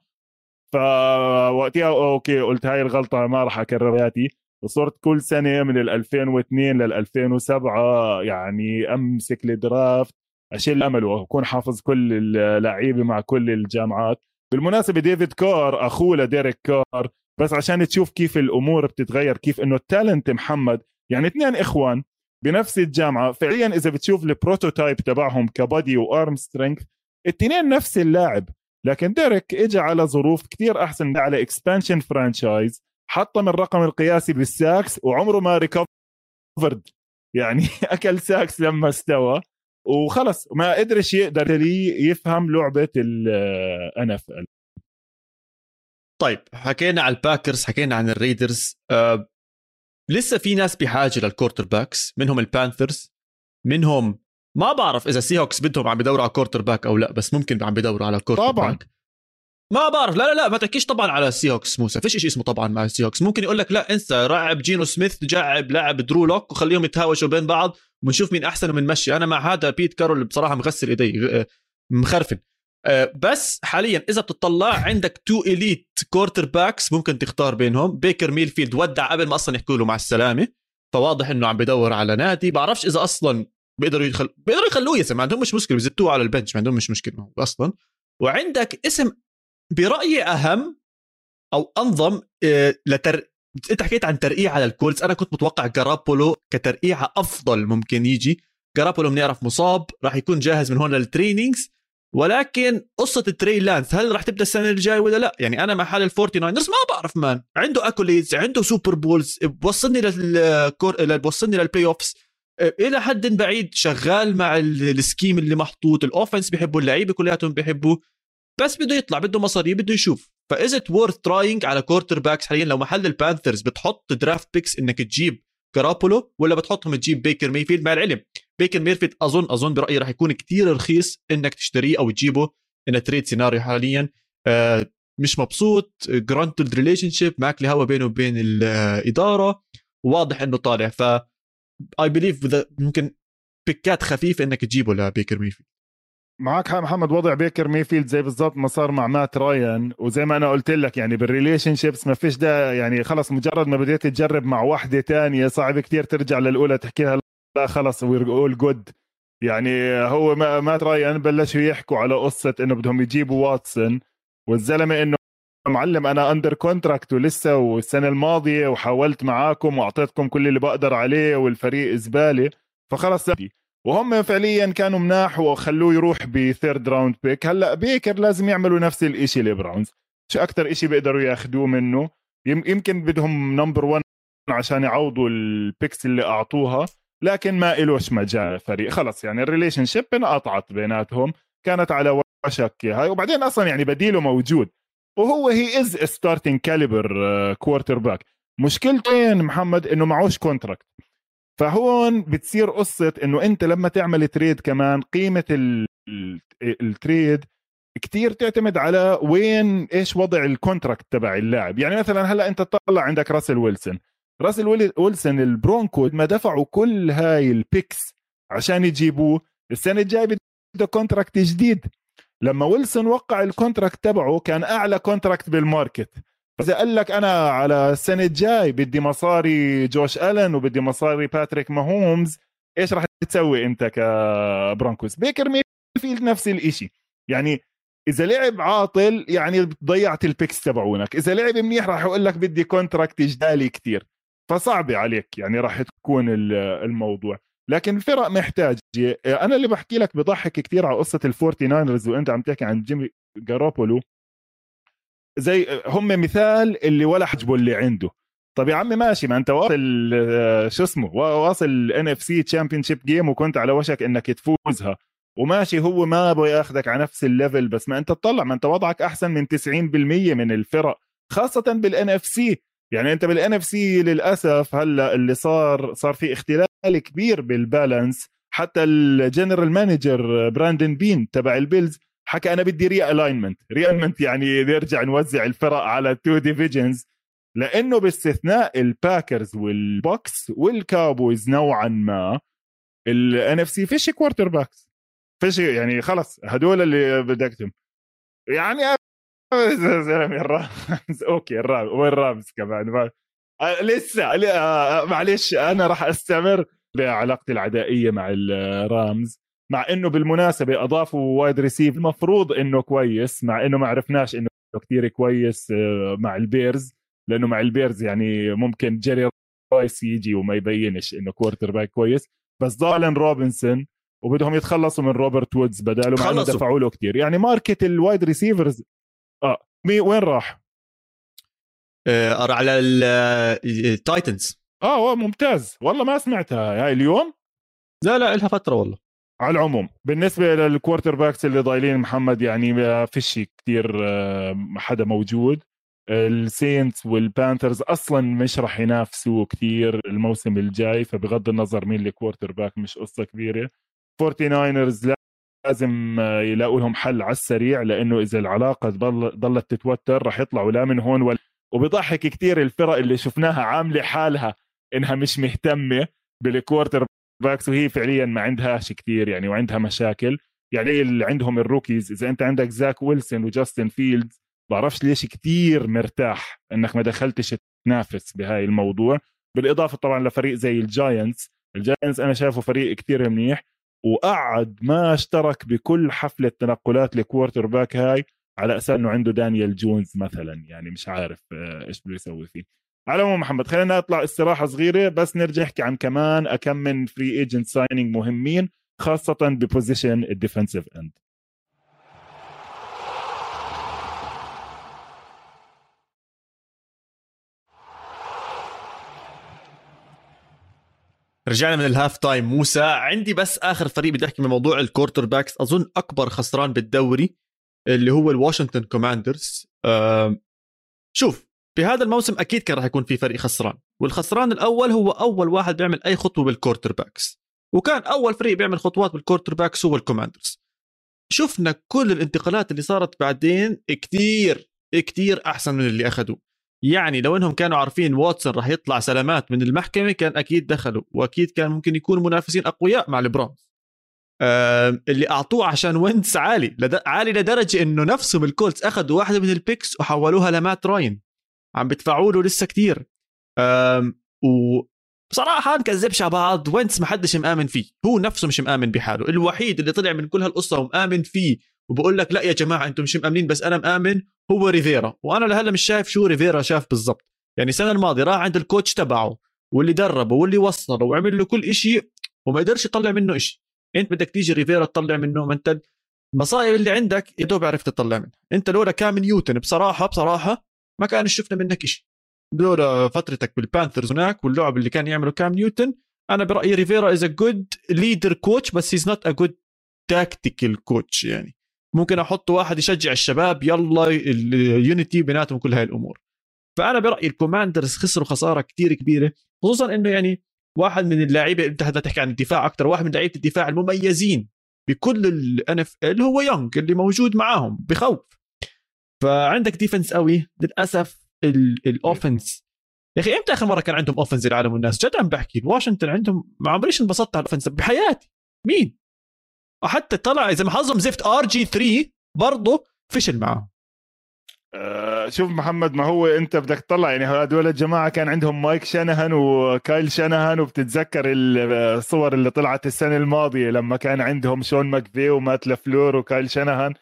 Speaker 2: فوقتها okay قلت هاي الغلطة ما راح اكرر حياتي وصرت كل سنة من ال 2002 لل 2007 يعني أمسك ال draft أشيل امل وأكون حافظ كل اللعيبه مع كل الجامعات. بالمناسبة ديفيد كار أخوه لديريك كار بس عشان تشوف كيف الأمور بتتغير كيف إنه ال talent محمد يعني اثنين إخوان بنفس الجامعة فعليا إذا بتشوف ال prototype تبعهم ك body و arm strength الاثنين نفس اللاعب لكن ديريك اجى على ظروف كثير أحسن على expansion franchise حطم الرقم القياسي بال sacks وعمره ما recovered يعني أكل sacks لما استوى وخلص ما قدرش يقدر يفهم لعبة ال NFL
Speaker 1: طيب حكينا على ال Packers حكينا عن ال Raiders أه لسه في ناس بحاجه لل quarterbacks منهم ال Panthers منهم ما بعرف إذا Seahawks بدهم عم بدوروا على quarterback أو لا بس ممكن عم بدوروا على quarter
Speaker 2: طبعا.
Speaker 1: back ما بعرف لا لا لا ما تحكيش طبعا على ال Seahawks موسى. فيش شيء اسمه طبعا مع ال Seahawks ممكن يقول لك لا إنسى راعب جينو سميث جايب لاعب درو لوك وخليهم يتهاوشوا بين بعض ونشوف مين أحسن ومنمشي أنا مع هذا بيت كارول بصراحة مغسل إيدي مخرفن. بس حاليا إذا بتطلع عندك two elite quarterbacks ممكن تختار بينهم. بيكر ميفيلد ودع قبل ما أصلا يحكوا له مع السلامة. فواضح إنه عم بدور على نادي. بعرفش إذا أصلا بيقدروا يدخل بيقدروا يخلوه يسمع ما عندهم مش مشكلة. بيزتوه على ال bench. ما عندهم مش مشكلة أصلا. وعندك اسم برأيي أهم أو أعظم آه، لتر أنت حكيت عن ترقيع على ال Colts. أنا كنت متوقع جاروبولو كترقيعة أفضل ممكن يجي. جاروبولو بنعرف مصاب. راح يكون جاهز من هون لل trainings ولكن قصة التري لانس هل راح تبدأ السنة الجاي ولا لا؟ يعني أنا مع حال ال Forty Niners ما بعرف man عنده accolades عنده Super Bowls بوصلني للكور بوصلني لل playoffs إلى حد بعيد شغال مع ال scheme اللي محطوط ال offense بيحبوا اللعيبة كلياتهم بيحبوا بس بده يطلع بده مصاري بده يشوف. فاذا worth trading على quarterbacks حاليا لو محل ال Panthers بتحط draft picks إنك تجيب جاروبولو ولا بتحطهم تجيب بيكر ميفيلد مع العلم بيكر ميفيلد اظن أظن برأيي راح يكون كتير رخيص إنك تشتريه أو تجيبه in trade scenario حاليا. آه مش مبسوط disgruntled relationship معك الهوا بينه وبين الإدارة واضح إنه طالع. ف I believe ممكن بيكات خفيفه إنك تجيبه لبيكر ميفيلد.
Speaker 2: معك حق محمد وضع بيكر ميفيلد زي بالضبط ما صار مع مات رايان. وزي ما أنا قلت لك يعني بال relationships ما فيش ده يعني خلص مجرد ما بديت تجرب مع وحده تانية صعب كتير ترجع للأولى تحكي لها لا خلص we're all good يعني هو مات رايان بلشوا يحكوا على قصة إنه بدهم يجيبوا واتسون والزلمة إنه معلم أنا under contract ولسه والسنة الماضية وحاولت معاكم وأعطيتكم كل اللي بقدر عليه والفريق زباله فخلص. وهم فعليا كانوا مناح وخلوه يروح ب third round pick هلأ بيكر لازم يعملوا نفس الشيء ل Browns. شو أكثر شيء بيقدروا ياخذوه منه؟ يمكن بدهم number 1 عشان يعوضوا ال picks اللي أعطوها. لكن ما إلوش مجال فريق. خلص يعني ال relationship انقطعت بيناتهم كانت على وشك هاي. وبعدين أصلا يعني بديله موجود. وهو he is starting caliber quarterback مشكلته محمد إنه معوش contract فهون بتصير قصة إنه أنت لما تعمل trade كمان قيمة ال trade كتير تعتمد على وين إيش وضع ال contract تبع اللاعب. يعني مثلا هلأ أنت تطلع عندك راسل ويلسون. راسل ويلسون ال Broncos ما دفعوا كل هاي ال picks عشان يجيبوه. السنة الجاية بده contract جديد. لما ويلسون وقع ال contract تبعه كان أعلى contract بال market إذا قال لك أنا على السنة الجاي بدي مصاري جوش ألن وبدي مصاري باتريك ماهومز إيش راح تسوي أنت ك Broncos بيكر ميفيلد نفس الشيء يعني إذا لعب عاطل يعني ضيعت ال picks تبعونك. إذا لعب منيح راح يقول لك بدي contract جدالي كتير. فصعبة عليك يعني راح تكون الموضوع. لكن الفرق محتاجة. أنا اللي بحكي لك بضحك كثير على قصة ال Forty Niners وأنت عم تحكي عن جيمي جاروبولو. زي هم مثال اللي ولا عاجبه اللي عنده. طب يا عمي ماشي ما أنت واصل شو اسمه واصل NFC Championship Game وكنت على وشك إنك تفوزها. وماشي هو ما بده ياخذك على نفس ال level بس ما أنت تطلع ما أنت وضعك أحسن من 90% من الفرق خاصة بال NFC يعني أنت بال NFC للأسف هلأ اللي صار صار في اختلال كبير بال balance. حتى ال general manager براندن بين تبع ال Bills حكى أنا بدي realignment realignment يعني نرجع نوزع الفرق على two divisions لأنه باستثناء ال Packers وال Bucs وال Cowboys نوعا ما ال NFC فيش quarterbacks فيش يعني خلص هدول اللي بدك يعني زلمه ال Rams okay ال Rams وال Rams كمان آه، لسه آه، معلش أنا راح أستمر بعلاقتي العدائية مع ال Rams مع إنه بالمناسبة أضافوا wide receiver المفروض إنه كويس مع إنه ما عرفناش إنه كثير كويس آه، مع ال Bears لأنه مع ال Bears يعني ممكن جيري رايس يجي وما يبينش إنه quarterback كويس. بس ضالن روبنسون وبدهم يتخلصوا من روبرت وودز بداله مع إنه دفعوا له كثير يعني market ال wide receivers آه مي وين راح؟
Speaker 1: آه على التايتنز
Speaker 2: آه ممتاز. والله ما سمعتها. هاي اليوم؟
Speaker 1: لا لا لها فترة والله.
Speaker 2: على العموم. بالنسبة لل quarterbacks اللي ضايلين محمد يعني ما فيش كثير آه، حدا موجود. السينتس والبانثرز أصلا مش راح ينافسوا كثير الموسم الجاي فبغض النظر مين ال quarterback مش قصة كبيرة. 49رز لازم يلاقوا لهم حل على السريع لأنه إذا العلاقة ضلت تتوتر راح يطلعوا لا من هون ولا وبضحك كثير الفرق اللي شفناها عاملة حالها إنها مش مهتمة بال quarterbacks وهي فعليا ما عندهاش كثير يعني وعندها مشاكل. يعني اللي عندهم ال rookies إذا أنت عندك زاك ويلسون وجاستن فيلدز بعرفش ليش كثير مرتاح إنك ما دخلتش تنافس بهاي الموضوع. بالإضافة طبعا لفريق زي الجاينتس الجاينتس أنا شايفه فريق كثير منيح. وقعد ما اشترك بكل حفله تنقلات ال quarterback هاي على أساس إنه عنده دانيال جونز مثلا. يعني مش عارف آه، إيش بده يسوي فيه. على العموم محمد خلينا نطلع استراحة صغيرة بس نرجع نحكي عن كمان أكم من free agent signing مهمين خاصة ب position ال defensive end
Speaker 1: رجعنا من ال half time. موسى عندي بس آخر فريق بدي أحكي من موضوع ال quarterbacks أظن أكبر خسران بالدوري اللي هو الواشنطن كوماندرز شوف بهذا الموسم أكيد كان راح يكون في فريق خسران. والخسران الأول هو أول واحد بيعمل أي خطوة بال quarterbacks وكان أول فريق بيعمل خطوات بال quarterbacks هو الكوماندرز شفنا كل الانتقالات اللي صارت بعدين كتير كتير أحسن من اللي أخذوه. يعني لو إنهم كانوا عارفين واتسون راح يطلع سلامات من المحكمة كان أكيد دخلوا وأكيد كان ممكن يكونوا منافسين أقوياء مع البراونز اللي أعطوه عشان وينتس عالي لد... عالي لدرجة إنه نفسهم الكولتس أخذوا واحدة من ال picks وحولوها لمات راين. عم بدفعوا له لسه كثير و بصراحة نكذبش على بعض وينتس ما حدش مآمن فيه. هو نفسه مش مآمن بحاله. الوحيد اللي طلع من كل هالقصة ومآمن فيه وبقول لك لا يا جماعة أنتم مش مآمنين بس أنا مآمن هو ريفيرا. وأنا لهلا مش شايف شو ريفيرا شاف بالضبط. يعني السنة الماضية راح عند ال coach تبعه واللي دربه واللي وصله وعمل له كل شيء وما قدرش يطلع منه شيء أنت بدك تيجي ريفيرا تطلع منه ما أنت المصايب اللي عندك يا دوب عرفت تطلع منها أنت لولا كام نيوتن بصراحة بصراحة ما كان شفنا منك شيء لولا فترتك بالبانثرز هناك واللعب اللي كان يعمله كام نيوتن أنا برأيي ريفيرا is a good leader coach بس he's not a good tactical coach يعني. ممكن أحط واحد يشجع الشباب يلا ال unity بيناتهم كل هاي الأمور. فأنا برأيي الكوماندرز خسروا خسارة كثير كبيرة خصوصا إنه يعني واحد من اللعيبة أنت هذا تحكي عن الدفاع أكثر واحد من لعيبة الدفاع المميزين بكل ال NFL هو يونغ اللي موجود معاهم بخوف. فعندك defense قوي للأسف ال offense يا أخي إمتى آخر مرة كان عندهم offense العالم والناس؟ جد عم بحكي واشنطن عندهم ما عمريش انبسطت على ال offense بحياتي. مين؟ وحتى طلع إذا ما زفت RG 3 برضه فشل معه.
Speaker 2: آه، شوف محمد ما هو أنت بدك تطلع يعني هدول الجماعة كان عندهم مايك شانهان وكايل شانهان وبتتذكر الصور اللي طلعت السنة الماضية لما كان عندهم شون ماكفي ومات لفلور وكايل شانهان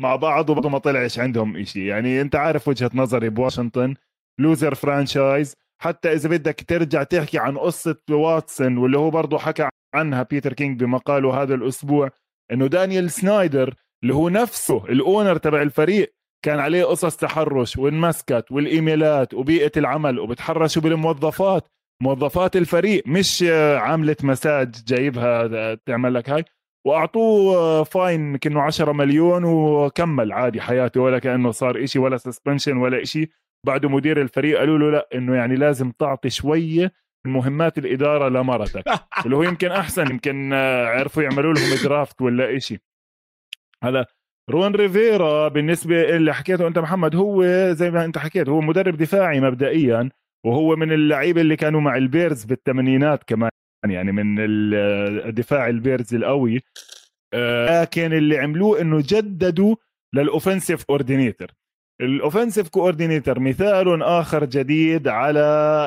Speaker 2: مع بعض وبرضه ما طلعش عندهم إشي. يعني أنت عارف وجهة نظري بواشنطن loser franchise حتى إذا بدك ترجع تحكي عن قصة واتسون واللي هو برضه حكى عنها بيتر كينج بمقاله هذا الأسبوع إنه دانيال سنايدر اللي هو نفسه ال owner تبع الفريق كان عليه قصص تحرش وانمسكت والإيميلات وبيئة العمل وبتحرشوا بالموظفات. موظفات الفريق مش عامله مساج جايبها تعمل لك هاي. وأعطوه fine يمكن 10 مليون وكمل عادي حياته ولا كأنه صار إشي ولا suspension ولا إشي. بعده مدير الفريق قالوا له لا إنه يعني لازم تعطي شوية مهمات الإدارة لمرتك اللي هو يمكن أحسن يمكن عرفوا يعملوا لهم draft ولا إشي. هلا رون ريفيرا بالنسبة اللي حكيته أنت محمد هو زي ما أنت حكيت هو مدرب دفاعي مبدئيا وهو من اللعيبة اللي كانوا مع البيرز بالثمانينات كمان يعني من الدفاع البيرز القوي. آه، لكن اللي عملوه إنه جددوا لل offensive coordinator ال offensive coordinator مثال آخر جديد على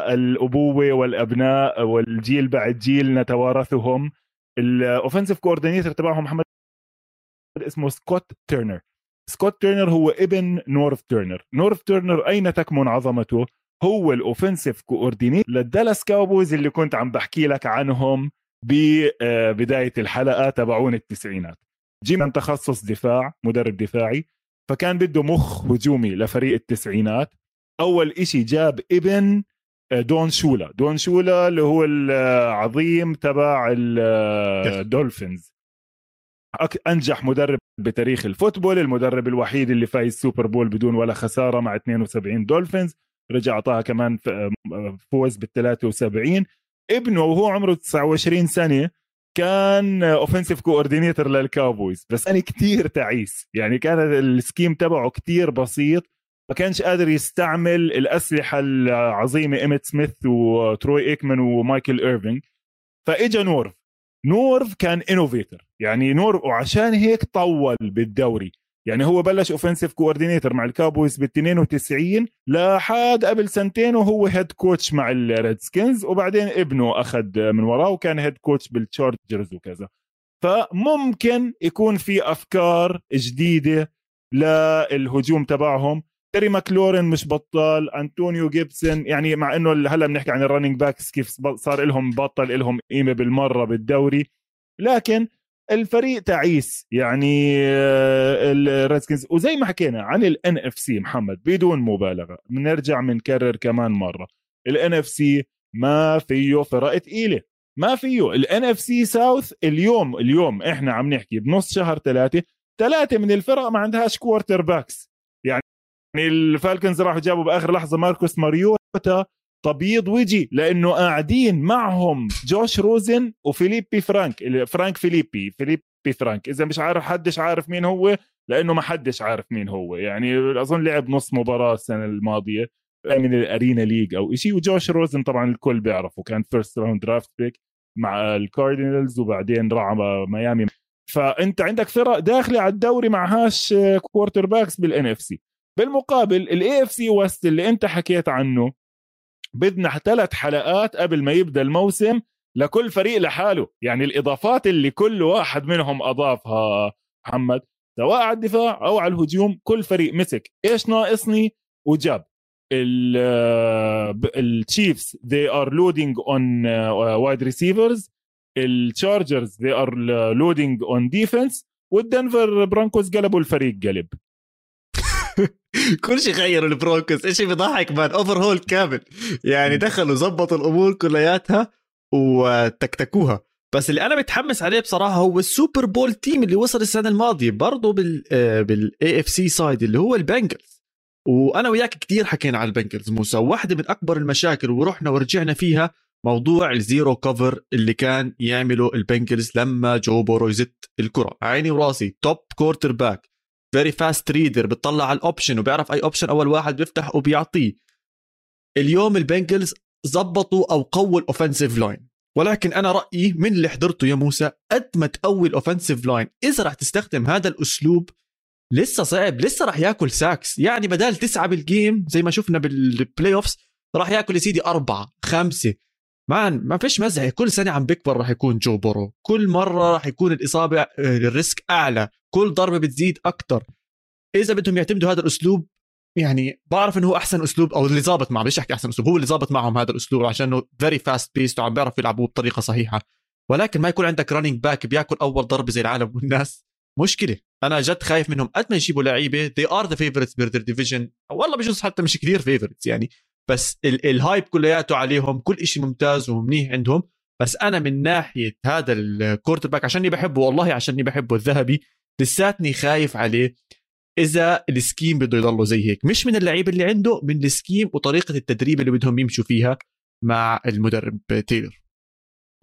Speaker 2: الأبوة والأبناء والجيل بعد جيل نتوارثهم. ال offensive coordinator تبعهم محمد اسمه سكوت تيرنر. سكوت تيرنر هو ابن نورف تيرنر. نورف تيرنر أين تكمن عظمته؟ هو ال offensive coordinator للدالاس كاوبويز اللي كنت عم بحكي لك عنهم ببدايه الحلقة تبعون التسعينات. جيمي تخصص دفاع مدرب دفاعي. فكان بده مخ هجومي لفريق التسعينات. أول إشي جاب ابن آه، دون شولا. دون شولا اللي هو العظيم تبع الدولفينز أنجح مدرب بتاريخ الفوتبول المدرب الوحيد اللي فايز سوبر بول بدون ولا خسارة مع 72 دولفينز رجع اعطاها كمان فوز بال 73 ابنه وهو عمره 29 سنة. كان offensive coordinator للكاوبويز بس أنا كثير تعيس. يعني كان ال scheme تبعه كثير بسيط ما كانش قادر يستعمل الأسلحة العظيمة إيميت سميث وتروي إيكمان ومايكل إيرفينج. فإجا نورف. نورف كان innovator يعني نورف وعشان هيك طول بالدوري. يعني هو بلش offensive coordinator مع الكاوبويز بال 92 لحد قبل سنتين وهو head coach مع الريدسكنز وبعدين ابنه أخذ من وراه وكان head coach بالتشارجرز وكذا. فممكن يكون في أفكار جديدة للهجوم تبعهم. تيري ماكلورين مش بطال انطونيو جيبسون يعني مع إنه هلأ بنحكي عن ال running backs كيف صار لهم بطل لهم قيمة بالمرة بالدوري. لكن الفريق تعيس يعني آه، الريدسكنز وزي ما حكينا عن ال NFC محمد بدون مبالغة بنرجع بنكرر كمان مرة. ال NFC ما فيه فرق ثقيله ما فيه. ال NFC South اليوم اليوم إحنا عم نحكي بنص شهر ثلاثة ثلاثة من الفرق ما عندهاش quarterbacks يعني الفالكنز راحوا جابوا بآخر لحظة ماركوس ماريوتا تبييض وجي لأنه قاعدين معهم جوش روزن وفيليبي فرانك. فرانك فيليبي فيليبي فرانك. إذا مش عارف حدش عارف مين هو لأنه ما حدش عارف مين هو. يعني أظن لعب نص مباراة السنة الماضية من ال arena league أو شيء وجوش روزن طبعا الكل بيعرفه. كان first round draft pick مع الكاردينالز وبعدين راح ميامي. فأنت عندك فرق داخلة على الدوري معهاش quarterback س بال NFC بالمقابل ال AFC West اللي أنت حكيت عنه بدنا ثلاث حلقات قبل ما يبدأ الموسم لكل فريق لحاله. يعني الإضافات اللي كل واحد منهم أضافها محمد سواء على الدفاع أو على الهجوم كل فريق مسك. إيش ناقصني؟ وجاب. التشيفز they are loading on uh, wide receivers. التشارجرز they are loading on defense. والدنفر برانكوز قلبوا الفريق قلب.
Speaker 1: كل شيء غيروا البرونكوس إيش بيضحك man overhaul كامل. يعني دخلوا زبطوا الأمور كلياتها وتكتكوها. بس اللي أنا متحمس عليه بصراحة هو ال Super Bowl team اللي وصل السنة الماضية برضه بال بال AFC side اللي هو البنجلز. وأنا وياك كثير حكينا على البنجلز موسى. واحدة من أكبر المشاكل ورحنا ورجعنا فيها موضوع ال zero cover اللي كان يعمله البنجلز لما جو بورو يزت الكرة. عيني وراسي top quarterback very fast reader بتطلع على ال option وبيعرف أي option أول واحد بيفتح وبيعطيه. اليوم البنجلز زبطوا أو قووا ال offensive line ولكن أنا رأيي من اللي حضرته يا موسى قد ما تقوي ال offensive line إذا راح تستخدم هذا الأسلوب لسه صعب لسه راح ياكل sacks يعني بدال تسعة بال game زي ما شفنا بال playoffs راح ياكل يا سيدي أربعة خمسة. man ما فيش مزح. كل سنة عم بيكبر راح يكون جو بورو. كل مرة راح يكون الإصابة ال risk أعلى. كل ضربة بتزيد أكثر إذا بدهم يعتمدوا هذا الأسلوب يعني بعرف إنه هو أحسن أسلوب أو اللي ظابط معه مش احكي أحسن أسلوب هو اللي ظابط معهم هذا الأسلوب عشان إنه very fast paced وعم بيعرفوا يلعبوه بطريقة صحيحة. ولكن ما يكون عندك running back بياكل أول ضربة زي العالم والناس. مشكلة. أنا جد خايف منهم. قد ما يجيبوا لعيبة they are the favorites per division والله بجوز حتى مش كثير favorites يعني. بس ال hype كلياته عليهم كل شيء ممتاز ومنيح عندهم. بس أنا من ناحية هذا ال quarterback عشاني بحبه والله عشاني بحبه الذهبي لساتني خايف عليه إذا ال scheme بده يضله زي هيك. مش من اللعيبه اللي عنده من ال scheme وطريقة التدريب اللي بدهم يمشوا فيها مع المدرب تايلر.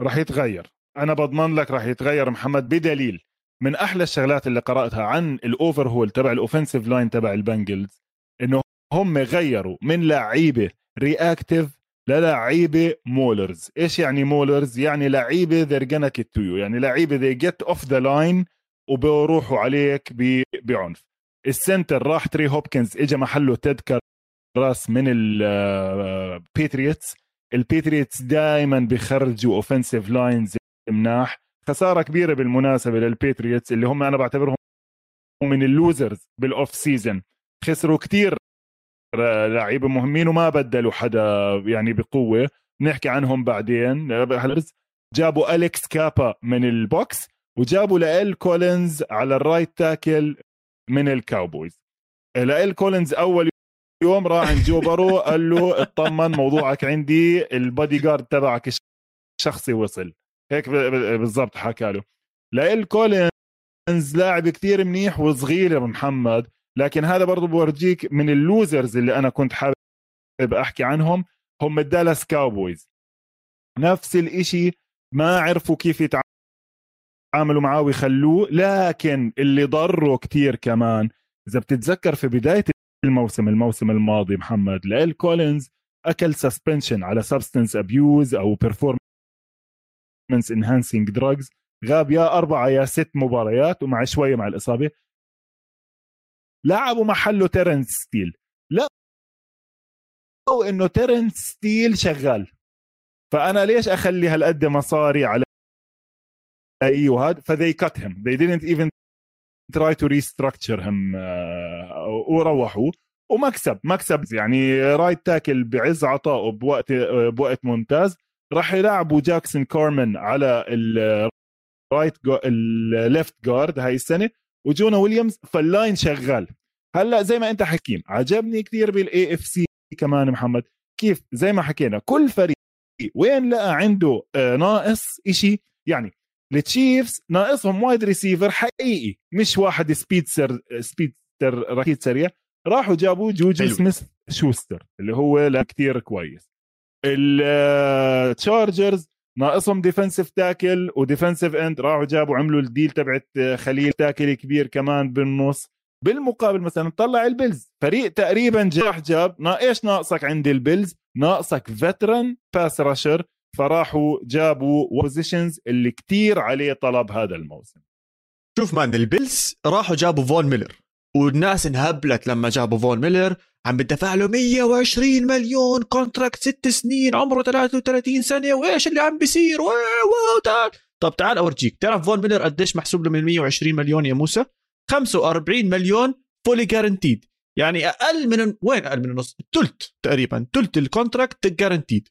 Speaker 2: راح يتغير. أنا بضمن لك راح يتغير محمد بدليل من أحلى الشغلات اللي قرأتها عن ال overhaul تبع ال offensive line تبع البنجلز إنه هم غيروا من لعيبة reactive للعيبة مولرز. إيش يعني مولرز؟ يعني لعيبة ذير gonna kill يعني لعيبة ذي جيت اوف ذا لاين وبيروحوا عليك بعنف. السنتر راح تري هوبكنز اجى محله تيد راس من البيتريتس البيتريتس دائما بيخرجوا offensive lines مناح. خسارة كبيرة بالمناسبة للبيتريتس اللي هم أنا بعتبرهم من ال losers بال off season خسروا كتير لعيبة مهمين وما بدلوا حدا يعني بقوة. نحكي عنهم بعدين. جابوا أليكس كابا من البوكس وجابوا لال كولينز على ال right tackle من الكاوبويز. لال كولينز أول يوم راح عند جو بارو قال له اطمن موضوعك عندي البادي جارد تبعك الشخصي وصل. هيك بالضبط حكى له. لال كولينز لاعب كثير منيح وصغير محمد. لكن هذا برضه بورجيك من ال losers اللي أنا كنت حابب أحكي عنهم هم الدالاس كاوبويز. نفس الإشي ما عرفوا كيف يتعاملوا معاه ويخلوه لكن اللي ضره كتير كمان. إذا بتتذكر في بداية الموسم الموسم الماضي محمد ليل كولينز أكل suspension على substance abuse أو performance enhancing drugs غاب يا أربعة يا ست مباريات ومع شوية مع الإصابة. لعبوا محله تيرنس ستيل. أو إنه تيرنس ستيل شغال. فأنا ليش أخلي هالقد مصاري على أي وهذا ف they cut him they didn't even try to restructure him uh, وروحوا. ومكسب مكسب يعني right tackle بعز عطائه بوقت بوقت ممتاز. راح يلعبوا جاكسون كارمن على ال right ال left guard هاي السنة. وجونا ويليامز فال line شغال. هلأ زي ما أنت حكيم عجبني كثير بال AFC كمان محمد. كيف؟ زي ما حكينا كل فريق وين لقى عنده آه، ناقص إشي؟ يعني التشيفز ناقصهم wide receiver حقيقي مش واحد speedster speedster ركيد سريع. راحوا جابوا جوجو سميث شوستر اللي هو كثير كويس. التشارجرز آه، ناقصهم defensive tackle و defensive end راحوا جابوا عملوا ال deal تبعت آه، خليل tackle كبير كمان بالنص. بالمقابل مثلا طلع البيلز. فريق تقريبا جاح جاب إيش ناقصك عند البيلز؟ ناقصك veteran pass rusher فراحوا جابوا positions اللي كتير عليه طلب هذا الموسم.
Speaker 1: شوف man البيلز راحوا جابوا فون ميلر. والناس انهبلت لما جابوا فون ميلر. عم بدفع له 120 مليون contract ست سنين عمره 33 سنة وإيش اللي عم بيصير؟ تعال. طب تعال أورجيك تعرف فون ميلر قديش محسوب له من 120 مليون يا موسى؟ 45 مليون fully guaranteed يعني أقل من وين أقل من النص؟ ثلث تقريبا ثلث ال contract guaranteed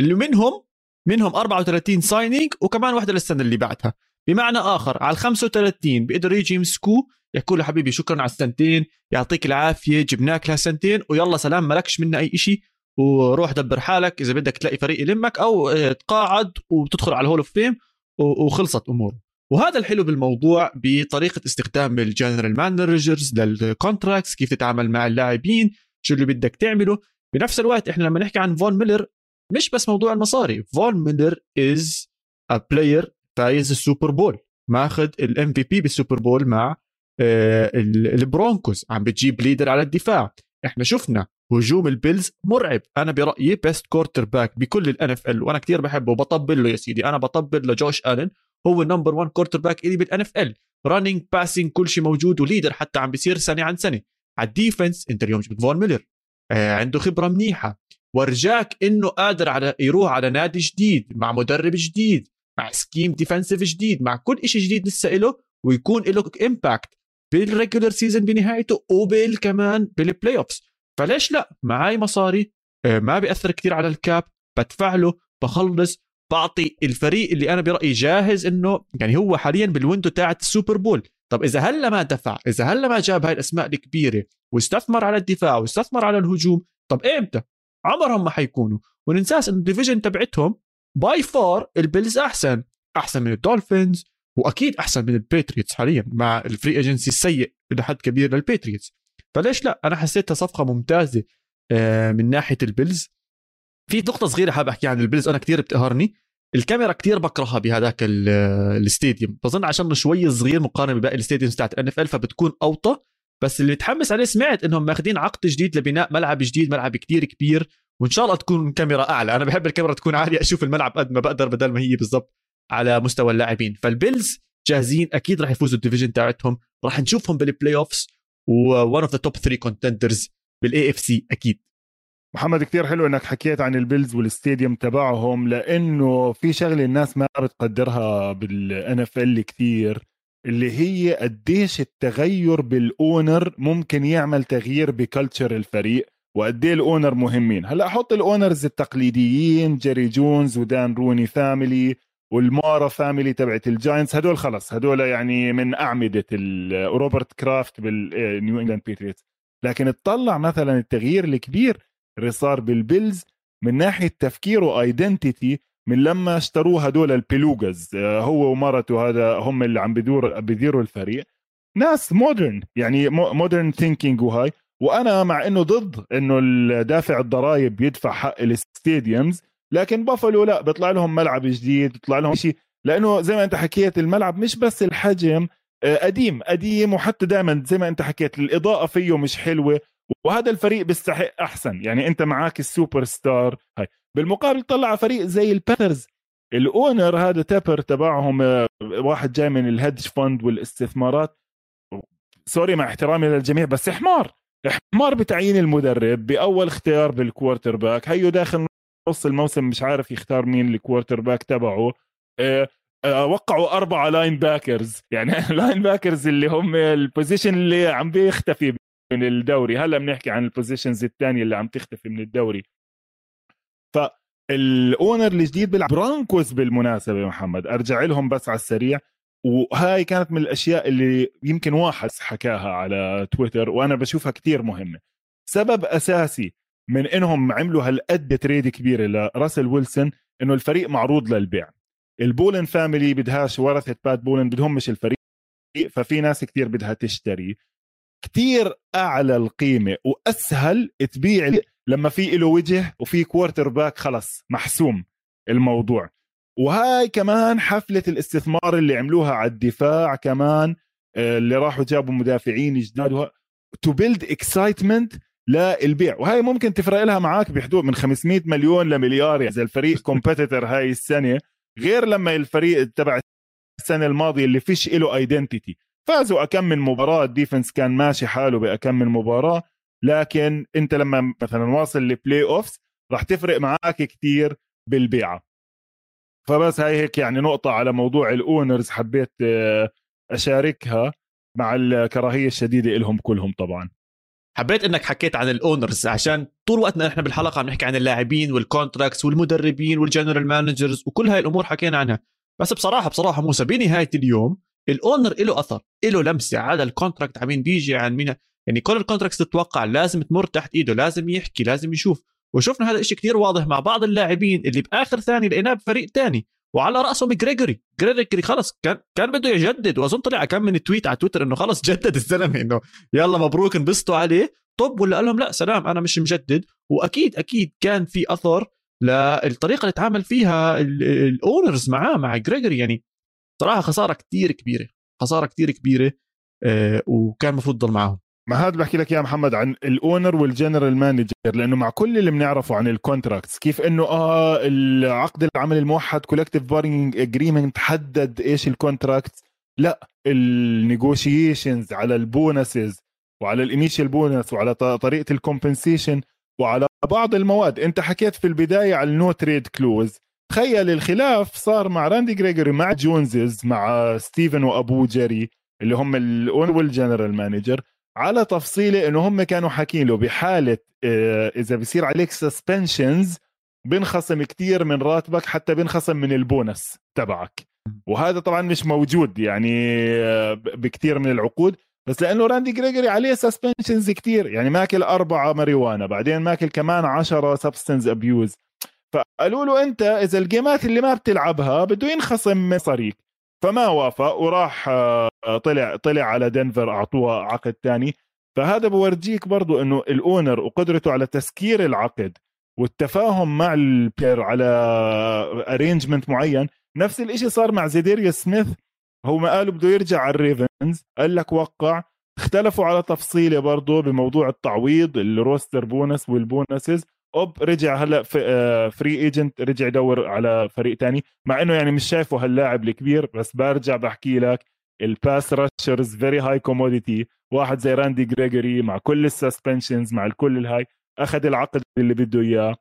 Speaker 1: اللي منهم منهم 34 signing وكمان واحدة للسنة اللي بعدها. بمعنى آخر على ال 35 بيقدروا يجي يمسكوه يحكوا له حبيبي شكرا على السنتين يعطيك العافية جبناك لها سنتين ويلا سلام مالكش منا أي شيء وروح دبر حالك إذا بدك تلاقي فريق يلمك أو آه، تقاعد وتدخل على ال Hall of Fame وخلصت أموره. وهذا الحلو بالموضوع بطريقة استخدام ال general managers لل contracts كيف تتعامل مع اللاعبين شو اللي بدك تعمله. بنفس الوقت إحنا لما نحكي عن فون ميلر مش بس موضوع المصاري فون ميلر is a player فايز ال Super Bowl ماخذ ال MVP بال Super Bowl مع البرونكوز عم بتجيب leader على الدفاع. إحنا شفنا هجوم البيلز مرعب. أنا برأيي best quarterback بكل ال NFL وأنا كثير بحبه وبطبل له يا سيدي. أنا بطبل لجوش آلن. هو ال number 1 quarterback إلي بال NFL running passing كل شيء موجود و leader حتى عم بيصير سنة عن سنة. على ال defense انت اليوم جبت فون ميلر. آه عنده خبرة منيحة. ورجاك إنه قادر على يروح على نادي جديد مع مدرب جديد مع scheme defensive جديد مع كل شيء جديد لسه له ويكون له impact بال regular season بنهايته وبال كمان بال playoffs فليش لا؟ معي مصاري. آه، ما بيأثر كثير على ال cap. بدفع له بخلص بعطي الفريق اللي أنا برأيي جاهز إنه يعني هو حاليا بال window تاعت ال Super Bowl طب إذا هلأ ما دفع إذا هلأ ما جاب هاي الأسماء الكبيرة واستثمر على الدفاع واستثمر على الهجوم طب إمتى؟ عمرهم ما حيكونوا. وننساش انه ال division تبعتهم by far البيلز أحسن. أحسن من الدولفينز وأكيد أحسن من البيتريتس حاليا مع ال free agency السيء إلى حد كبير للبيتريتس فليش لا؟ أنا حسيتها صفقة ممتازة آه، من ناحية البيلز. في نقطة صغيرة حابب أحكي عن البيلز أنا كثير بتقهرني. الكاميرا كتير بكرهها بهذاك ال stadium بظن عشان شوي صغير مقارنة بباقي ال stadiums تاعت NFL فبتكون أوطى. بس اللي متحمس عليه سمعت إنهم ماخذين عقد جديد لبناء ملعب جديد ملعب كتير كبير وإن شاء الله تكون كاميرا أعلى. أنا بحب الكاميرا تكون عالية أشوف الملعب قد ما بقدر بدل ما هي بالضبط. على مستوى اللاعبين. فالبيلز جاهزين أكيد راح يفوزوا ال division تاعتهم. راح نشوفهم بال playoffs one of the top 3 contenders بال AFC أكيد.
Speaker 2: محمد كتير حلو إنك حكيت عن البيلز وال stadium تبعهم لأنه في شغلة الناس ما بتقدرها بال NFL كثير اللي هي قديش التغير بال owner ممكن يعمل تغيير ب culture الفريق وقد إيه ال owner مهمين. هلأ حط ال owners التقليديين جيري جونز ودان روني family والمارا family تبعت الجاينتس هدول خلص. هدول يعني من أعمدة روبرت كرافت بالنيو إنجلاند بيتريتس. لكن تطلع مثلا التغيير الكبير اللي صار بالبيلز من ناحية تفكير و identity من لما اشتروه هدول البيجولاز آه، هو ومرته هذا هم اللي عم بدور بيديروا الفريق. ناس modern يعني modern thinking وهاي. وأنا مع إنه ضد إنه دافع الضرائب يدفع حق ال stadiums لكن بافلو لا بيطلع لهم ملعب جديد بيطلع لهم شيء لأنه زي ما أنت حكيت الملعب مش بس الحجم آه، قديم قديم وحتى دائما زي ما أنت حكيت الإضاءة فيه مش حلوة وهذا الفريق بيستحق أحسن. يعني أنت معك السوبر ستار. هاي. بالمقابل طلع فريق زي البانثرز ال owner هذا تابر تبعهم آه، واحد جاي من ال hedge fund والاستثمارات. sorry مع احترامي للجميع بس حمار حمار بتعيين المدرب بأول اختيار بال quarterback. هيو داخل نص الموسم مش عارف يختار مين ال quarterback تبعه. آه، آه، وقعوا أربعة linebackers يعني linebackers اللي هم ال position اللي عم بيختفي من الدوري. هلا بنحكي عن ال positions الثانية اللي عم تختفي من الدوري. فال owner الجديد تبع البرانكوز بالمناسبة محمد. أرجع لهم بس على السريع. وهاي كانت من الأشياء اللي يمكن واحد حكاها على تويتر وأنا بشوفها كتير مهمة. سبب أساسي من إنهم عملوا هالقد trade كبيره لراسل ويلسون إنه الفريق معروض للبيع. البولن family بدهاش ورثة بات بولن بدهم مش الفريق ففي ناس كتير بدها تشتري. كتير أعلى القيمة وأسهل تبيع لما في له وجه وفي quarterback خلص محسوم الموضوع. وهاي كمان حفلة الاستثمار اللي عملوها على الدفاع كمان آه، اللي راحوا جابوا مدافعين جداد. to build excitement للبيع وهي ممكن تفرق لها معك بحدود من 500 مليون لمليار. يعني اذا الفريق competitor هاي السنة غير لما الفريق تبع السنة الماضية اللي فيش له identity فازوا اكم من مباراة ال defense كان ماشي حاله باكم من مباراة. لكن أنت لما مثلا واصل ل playoffs راح تفرق معك كثير بالبيعه فبس هاي هيك يعني نقطة على موضوع ال owners حبيت آه، أشاركها مع الكراهية الشديدة لهم كلهم طبعا.
Speaker 1: حبيت إنك حكيت عن ال owners عشان طول وقتنا إحنا بالحلقة عم نحكي عن اللاعبين وال contracts والمدربين وال general managers وكل هاي الأمور حكينا عنها. بس بصراحة بصراحة موسى بنهاية اليوم ال owner له أثر له لمسة. على ال contract عم بيجي عن مين؟ يعني كل ال contracts تتوقع لازم تمر تحت إيده لازم يحكي لازم يشوف. وشفنا هذا الشيء كثير واضح مع بعض اللاعبين اللي بآخر ثاني لقيناه بفريق ثاني وعلى راسهم جريجوري جريجوري خلص. كان كان بده يجدد. وأظن طلع كم من tweet على تويتر إنه خلص جدد الزلمة إنه يلا مبروك انبسطوا عليه. طب ولا قال لهم لا سلام أنا مش مجدد. وأكيد أكيد كان في أثر للطريقة اللي تعامل فيها ال owners معاه مع جريجوري يعني صراحة خسارة كثير كبيرة. خسارة كثير كبيرة آه، وكان المفروض تضل معاهم.
Speaker 2: ما هذا بحكي لك يا محمد عن الاونر والجنرال مانجر لأنه مع كل اللي بنعرفه عن ال contracts كيف إنه آه العقد العمل الموحد collective bargaining agreement حدد إيش ال contract لا ال negotiations على ال bonuses وعلى ال initial bonus وعلى طريقة ال compensation وعلى بعض المواد. أنت حكيت في البداية على ال no trade clause تخيل الخلاف صار مع راندي جريجوري مع جونزز مع ستيفن وأبو جيري اللي هم ال owner وال general manager على تفصيله إنه هم كانوا حاكين له بحالة آه، إذا بصير عليك suspensions بنخصم كتير من راتبك حتى بنخصم من البونس تبعك. وهذا طبعا مش موجود يعني آه، بكثير من العقود. بس لأنه راندي جريجوري عليه suspensions كتير يعني ماكل أربعة ماريوانا بعدين ماكل كمان عشرة substance abuse فقالوا له أنت إذا ال game ات اللي ما بتلعبها بده ينخصم مصاريك فما وافق وراح آه، طلع طلع على دنفر اعطوه عقد ثاني فهذا بورجيك برضو إنه ال owner وقدرته على تسكير العقد والتفاهم مع ال player على arrangement معين نفس الشيء صار مع زاداريوس سميث. هو ما قالوا بده يرجع على الريفنز قال لك وقع. اختلفوا على تفصيله برضه بموضوع التعويض ال roster bonus وال bonuses. أوب رجع هلا free agent آه، رجع يدور على فريق تاني مع إنه يعني مش شايفه هاللاعب الكبير بس برجع بحكي لك ال pass rushers very high commodity واحد زي راندي جريجوري مع كل ال suspensions مع الكل الهاي أخذ العقد اللي بده إياه.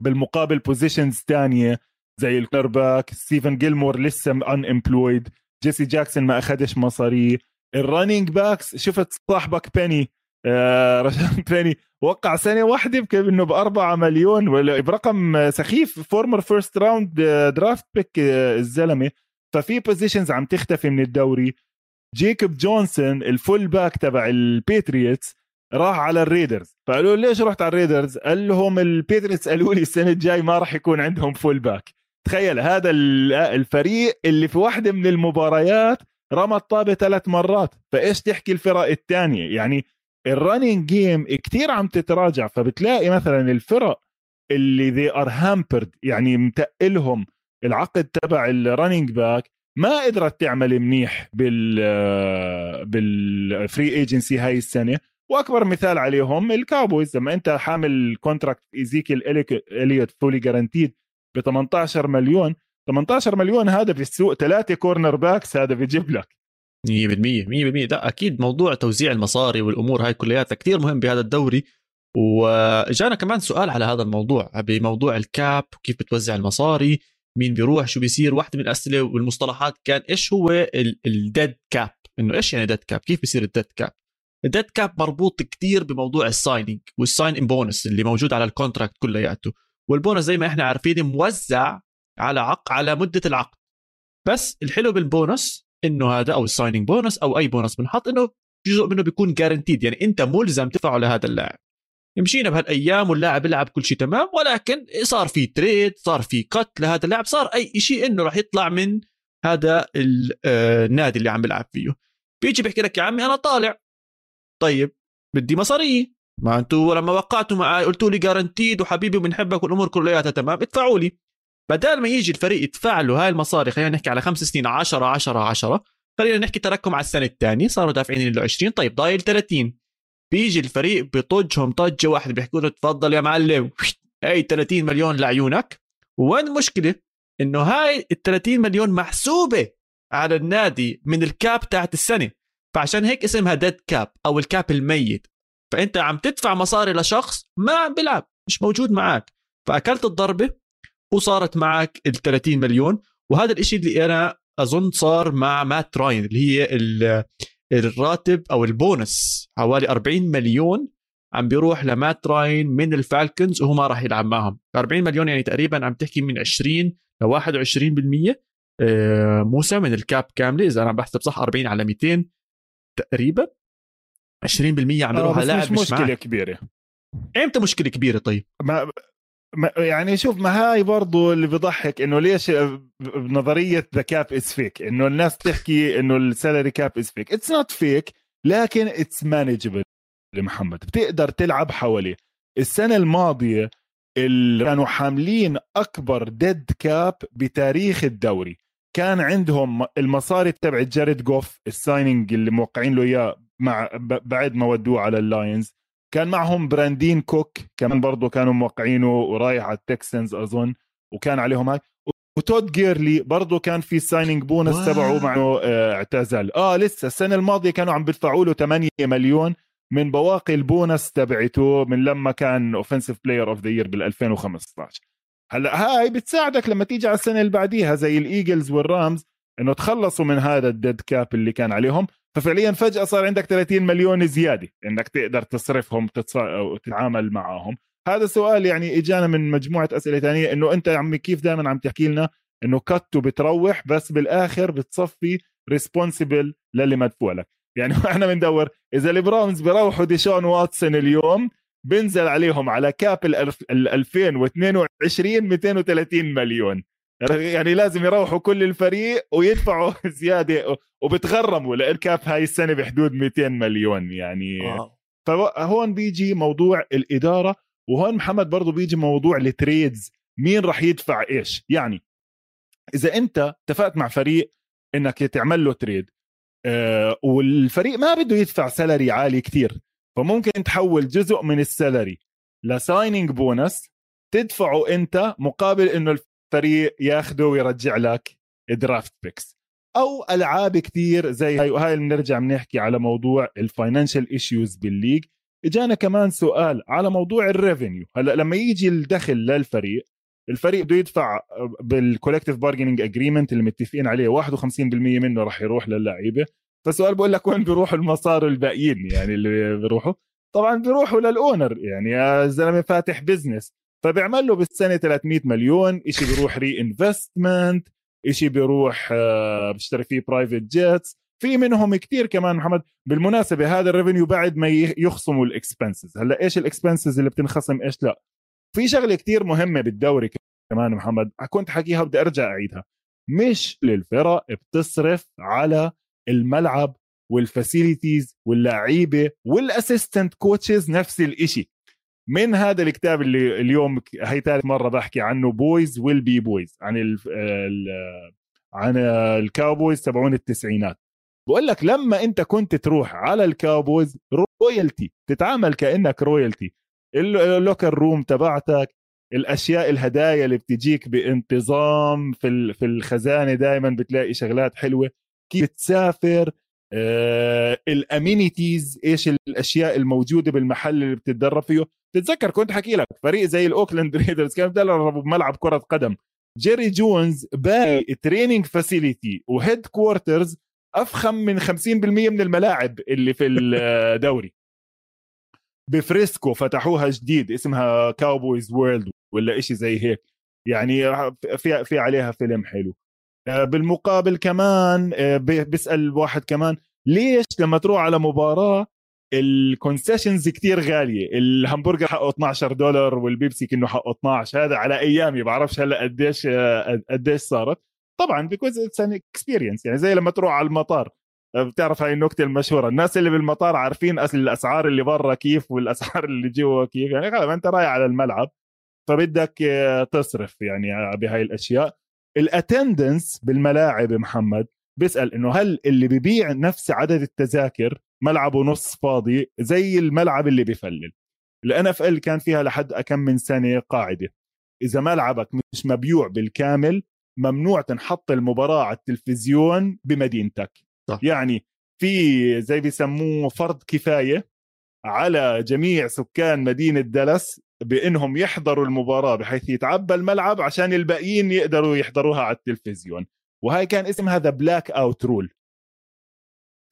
Speaker 2: بالمقابل positions تانية زي ال cornerback ستيفن جيلمور لسه unemployed جيسي جاكسون ما أخذش مصاري. ال running backs شفت صاحبك بيني آه رشان بيني وقع سنه واحدة يمكن إنه بأربعة مليون ولا برقم سخيف former first round draft pick الزلمة. ففي positions عم تختفي من الدوري. جيكوب جونسون ال fullback تبع الباتريتس راح على الريدرز. فقالوا ليش رحت على الريدرز؟ قال لهم الباتريتس قالوا لي السنة الجاي ما راح يكون عندهم fullback تخيل هذا الفريق اللي في واحدة من المباريات رمى الطابه ثلاث مرات. فإيش تحكي الفرق الثانية؟ يعني ال running game كثير عم تتراجع فبتلاقي مثلا الفرق اللي they are hampered يعني متقلهم العقد تبع ال running back ما قدرت تعمل منيح بال بال free agency هاي السنة. وأكبر مثال عليهم الكاوبويز لما أنت حامل contract إيزيكيل إليوت fully guaranteed ب 18 مليون 18 مليون هذا في السوق ثلاثة cornerbacks هذا بيجيب لك.
Speaker 1: 100% 100% لا أكيد موضوع توزيع المصاري والأمور هاي كلياتها كثير مهم بهذا الدوري. وجانا كمان سؤال على هذا الموضوع بموضوع ال cap وكيف بتوزع المصاري مين بيروح شو بيصير؟ واحدة من الأسئلة والمصطلحات كان إيش هو ال dead cap إنه إيش يعني dead cap كيف بيصير ال dead cap ال dead cap مربوط كتير بموضوع ال signing وال signing bonus اللي موجود على ال contract كلياته. والبونس زي ما إحنا عارفين موزع على عق على مدة العقد. بس الحلو بالبونس إنه هذا أو ال signing bonus أو أي بونس بنحط إنه جزء منه بيكون guaranteed يعني أنت ملزم تدفعه لهذا اللاعب. مشينا بهالأيام واللاعب بيلعب كل شيء تمام ولكن صار في trade صار في cut لهذا اللاعب صار أي شيء إنه راح يطلع من هذا آه، النادي اللي عم بيلعب فيه. بيجي بيحكي لك يا عمي أنا طالع. طيب بدي مصاري ما أنتوا لما وقعتوا معي قلتوا لي جارنتيد وحبيبي وبنحبك والأمور كلياتها تمام ادفعوا لي. بدل ما يجي الفريق يدفع له هاي المصاري خلينا نحكي على خمس سنين 10 10 10 خلينا نحكي تركهم على السنة الثانية صاروا دافعين له 20 طيب ضايل 30 بيجي الفريق بطجهم طجة واحدة بيحكوا له تفضل يا معلم هاي 30 مليون لعيونك. وين المشكلة؟ إنه هاي ال 30 مليون محسوبة على النادي من ال cap تاعت السنة. فعشان هيك اسمها dead cap أو ال cap الميت. فأنت عم تدفع مصاري لشخص ما عم بيلعب مش موجود معك فأكلت الضربة وصارت معك ال 30 مليون. وهذا الإشي اللي أنا أظن صار مع مات راين اللي هي الراتب أو البونس حوالي 40 مليون عم بيروح ل Matt Ryan من ال Falcons وهو ما راح يلعب معهم. 40 مليون يعني تقريبا عم تحكي من 20 ل 21% آه، موسى من ال cap كاملة. إذا أنا بحسب صح 40 على 200 تقريبا. 20% عم بيروح
Speaker 2: على لاعب مش مشكلة معك. كبيرة.
Speaker 1: إمتى مشكلة كبيرة طيب؟
Speaker 2: ما يعني شوف ما هاي برضو اللي بضحك إنه ليش بنظرية the cap is fake إنه الناس تحكي إنه ال salary cap is fake it's not fake لكن it's manageable محمد. بتقدر تلعب حواليه. السنة الماضية اللي كانوا حاملين أكبر dead cap بتاريخ الدوري. كان عندهم المصاري تبع Jared Goff ال signing اللي موقعين له إياه مع بعد ما ودوه على ال Lions كان معهم Brandin Cooks كمان برضه كانوا موقعينه ورايح على ال Texans أظن وكان عليهم هاي. و Todd Gurley برضه كان في signing bonus تبعه مع إنه آه، اعتزل. آه لسه السنة الماضية كانوا عم بيدفعوا له 8 مليون من بواقي البونس تبعته من لما كان offensive player of the year بال 2015 هلأ هاي بتساعدك لما تيجي على السنة اللي بعديها زي ال Eagles وال Rams. إنه تخلصوا من هذا ال dead cap اللي كان عليهم ففعليا فجأة صار عندك 30 مليون زيادة إنك تقدر تصرفهم وتتعامل معهم. هذا سؤال يعني إجانا من مجموعة أسئلة ثانية إنه أنت يا عمي كيف دائما عم تحكي لنا إنه cut بتروح بس بالآخر بتصفي responsible للي مدفوع لك. يعني إحنا بندور إذا ال Browns بيروحوا Deshaun Watson اليوم بنزل عليهم على cap ال 2022 230 مليون. يعني لازم يروحوا كل الفريق ويدفعوا زيادة وبتغرموا لل cap هاي السنة بحدود 200 مليون يعني. فهون بيجي موضوع الإدارة وهون محمد برضه بيجي موضوع ال trades مين راح يدفع إيش؟ يعني إذا أنت اتفقت مع فريق إنك تعمل له trade آه والفريق ما بده يدفع salary عالي كتير فممكن تحول جزء من ال salary ل signing bonus تدفعه أنت مقابل إنه الفريق ياخده ويرجع لك draft picks أو ألعاب كتير زي هاي وهاي بنرجع بنحكي على موضوع ال financial issues بال league. إجانا كمان سؤال على موضوع ال revenue هلأ لما يجي الدخل للفريق الفريق بده يدفع بال collective bargaining agreement اللي متفقين عليه 51% منه راح يروح للعيبة. فالسؤال بقول لك وين بيروحوا المصاري الباقيين يعني اللي بيروحوا؟ طبعا بيروحوا لل owner يعني يا زلمة فاتح business فبيعمل له بالسنة 300 مليون شيء بيروح reinvestment شيء بيروح آه، بيشتري فيه private jets في منهم كتير كمان محمد. بالمناسبة هذا ال revenue بعد ما يخصموا ال expenses هلأ إيش ال expenses اللي بتنخصم إيش؟ لا. في شغلة كتير مهمة بالدوري كمان محمد. كنت حكيها بدي أرجع أعيدها. مش للفرق بتصرف على الملعب وال facilities واللعيبة وال assistant coaches نفس الإشي. من هذا الكتاب اللي اليوم هي ثالث مرة بحكي عنه Boys Will Be Boys عن ال ال عن ال Cowboys تبعون التسعينات. بقول لك لما أنت كنت تروح على ال Cowboys royalty تتعامل كأنك royalty ال locker room تبعتك الأشياء الهدايا اللي بتجيك بانتظام في في الخزانة دائما بتلاقي شغلات حلوة. كيف تسافر ال amenities إيش الأشياء الموجودة بالمحل اللي بتتدرب فيه. تتذكر كنت حكي لك فريق زي ال Oakland Raiders كان بيدربوا بملعب كرة قدم. Jerry Jones باني training facility و headquarters أفخم من 50% من الملاعب اللي في الدوري ب Frisco فتحوها جديد اسمها Cowboys World ولا إشي زي هيك. يعني في في عليها فيلم حلو. آه، بالمقابل كمان آه، بيسأل واحد كمان ليش لما تروح على مباراة ال concessions كتير غالية؟ الهمبرجر حقه 12 دولار والبيبسي كأنه حقه 12 هذا على أيامي بعرفش هلأ قديش آه، قديش صارت. طبعا because it's an experience يعني زي لما تروح على المطار. بتعرف هاي النكتة المشهورة الناس اللي بالمطار عارفين الأسعار اللي برا كيف والأسعار اللي جوا كيف يعني غالبا أنت رايح على الملعب فبدك آه، تصرف يعني بهاي الأشياء. ال attendance بالملاعب محمد بيسأل إنه هل اللي ببيع نفس عدد التذاكر ملعبه نص فاضي زي الملعب اللي بفلل؟ ال NFL كان فيها لحد كم من سنة قاعدة. إذا ملعبك مش مبيوع بالكامل ممنوع تنحط المباراة على التلفزيون بمدينتك. صح. يعني في زي بيسموه فرض كفاية على جميع سكان مدينة دلس بإنهم يحضروا المباراة بحيث يتعبى الملعب عشان الباقيين يقدروا يحضروها على التلفزيون. وهي كان اسمها the blackout rule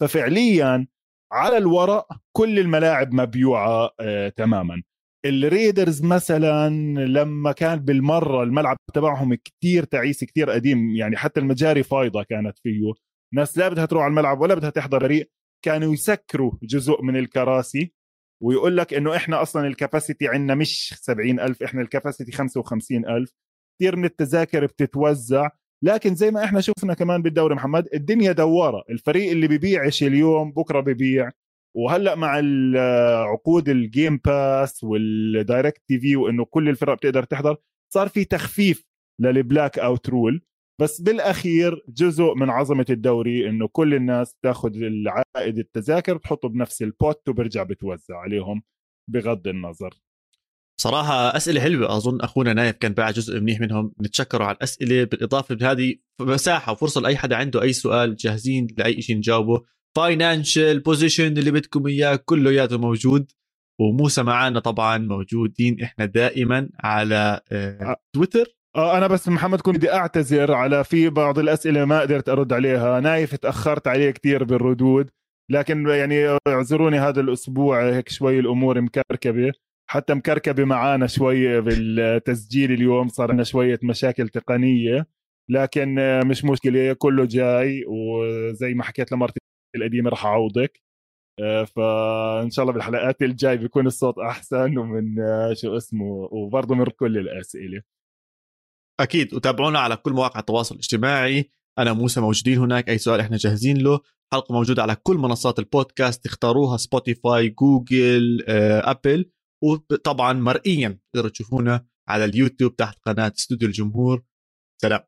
Speaker 2: ففعليا على الورق كل الملاعب مبيوعة آه تماما. الريدرز مثلا لما كان بالمرة الملعب تبعهم كتير تعيس كتير قديم يعني حتى المجاري فايضة كانت فيه. ناس لا بدها تروح على الملعب ولا بدها تحضر فريق كانوا يسكروا جزء من الكراسي. ويقول لك إنه إحنا أصلا الكباسيتي عندنا مش 70000 إحنا الكباسيتي 55000 كثير من التذاكر بتتوزع. لكن زي ما إحنا شفنا كمان بالدوري محمد الدنيا دوارة. الفريق اللي ببيعش اليوم بكرة ببيع. وهلأ مع عقود ال Game Pass وال DirecTV وإنه كل الفرق بتقدر تحضر صار في تخفيف لل blackout rule بس بالأخير جزء من عظمة الدوري إنه كل الناس تأخذ العائد التذاكر بتحطه بنفس ال pot وبرجع بتوزع عليهم بغض النظر.
Speaker 1: صراحة أسئلة حلوة. أظن أخونا نايف كان باع جزء منيح منهم. نتشكره على الأسئلة. بالإضافة بهذه مساحة وفرصة لأي حدا عنده أي سؤال جاهزين لأي شيء نجاوبه. financial position اللي بدكم إياه كلياته موجود. وموسى معنا طبعا موجودين. إحنا دائما على آه، تويتر
Speaker 2: آه أنا بس محمد كنت بدي أعتذر على في بعض الأسئلة ما قدرت أرد عليها. نايف تأخرت عليه كثير بالردود. لكن يعني اعذروني هذا الأسبوع هيك شوي الأمور مكركبة. حتى مكركبة معانا شوي بالتسجيل اليوم صار لنا شوية مشاكل تقنية. لكن مش مشكلة كله جاي. وزي ما حكيت لمرتي القديمة راح أعوضك. آه، فإن شاء الله بالحلقات الجاي بيكون الصوت أحسن. ومن آه، شو اسمه وبرضه من كل الأسئلة.
Speaker 1: أكيد. وتابعونا على كل مواقع التواصل الاجتماعي. أنا موسى موجودين هناك. أي سؤال إحنا جاهزين له. حلقة موجودة على كل منصات البودكاست. تختاروها سبوتيفاي جوجل ابل وطبعا مرئيا تقدروا تشوفونا على اليوتيوب تحت قناة استوديو الجمهور. سلام.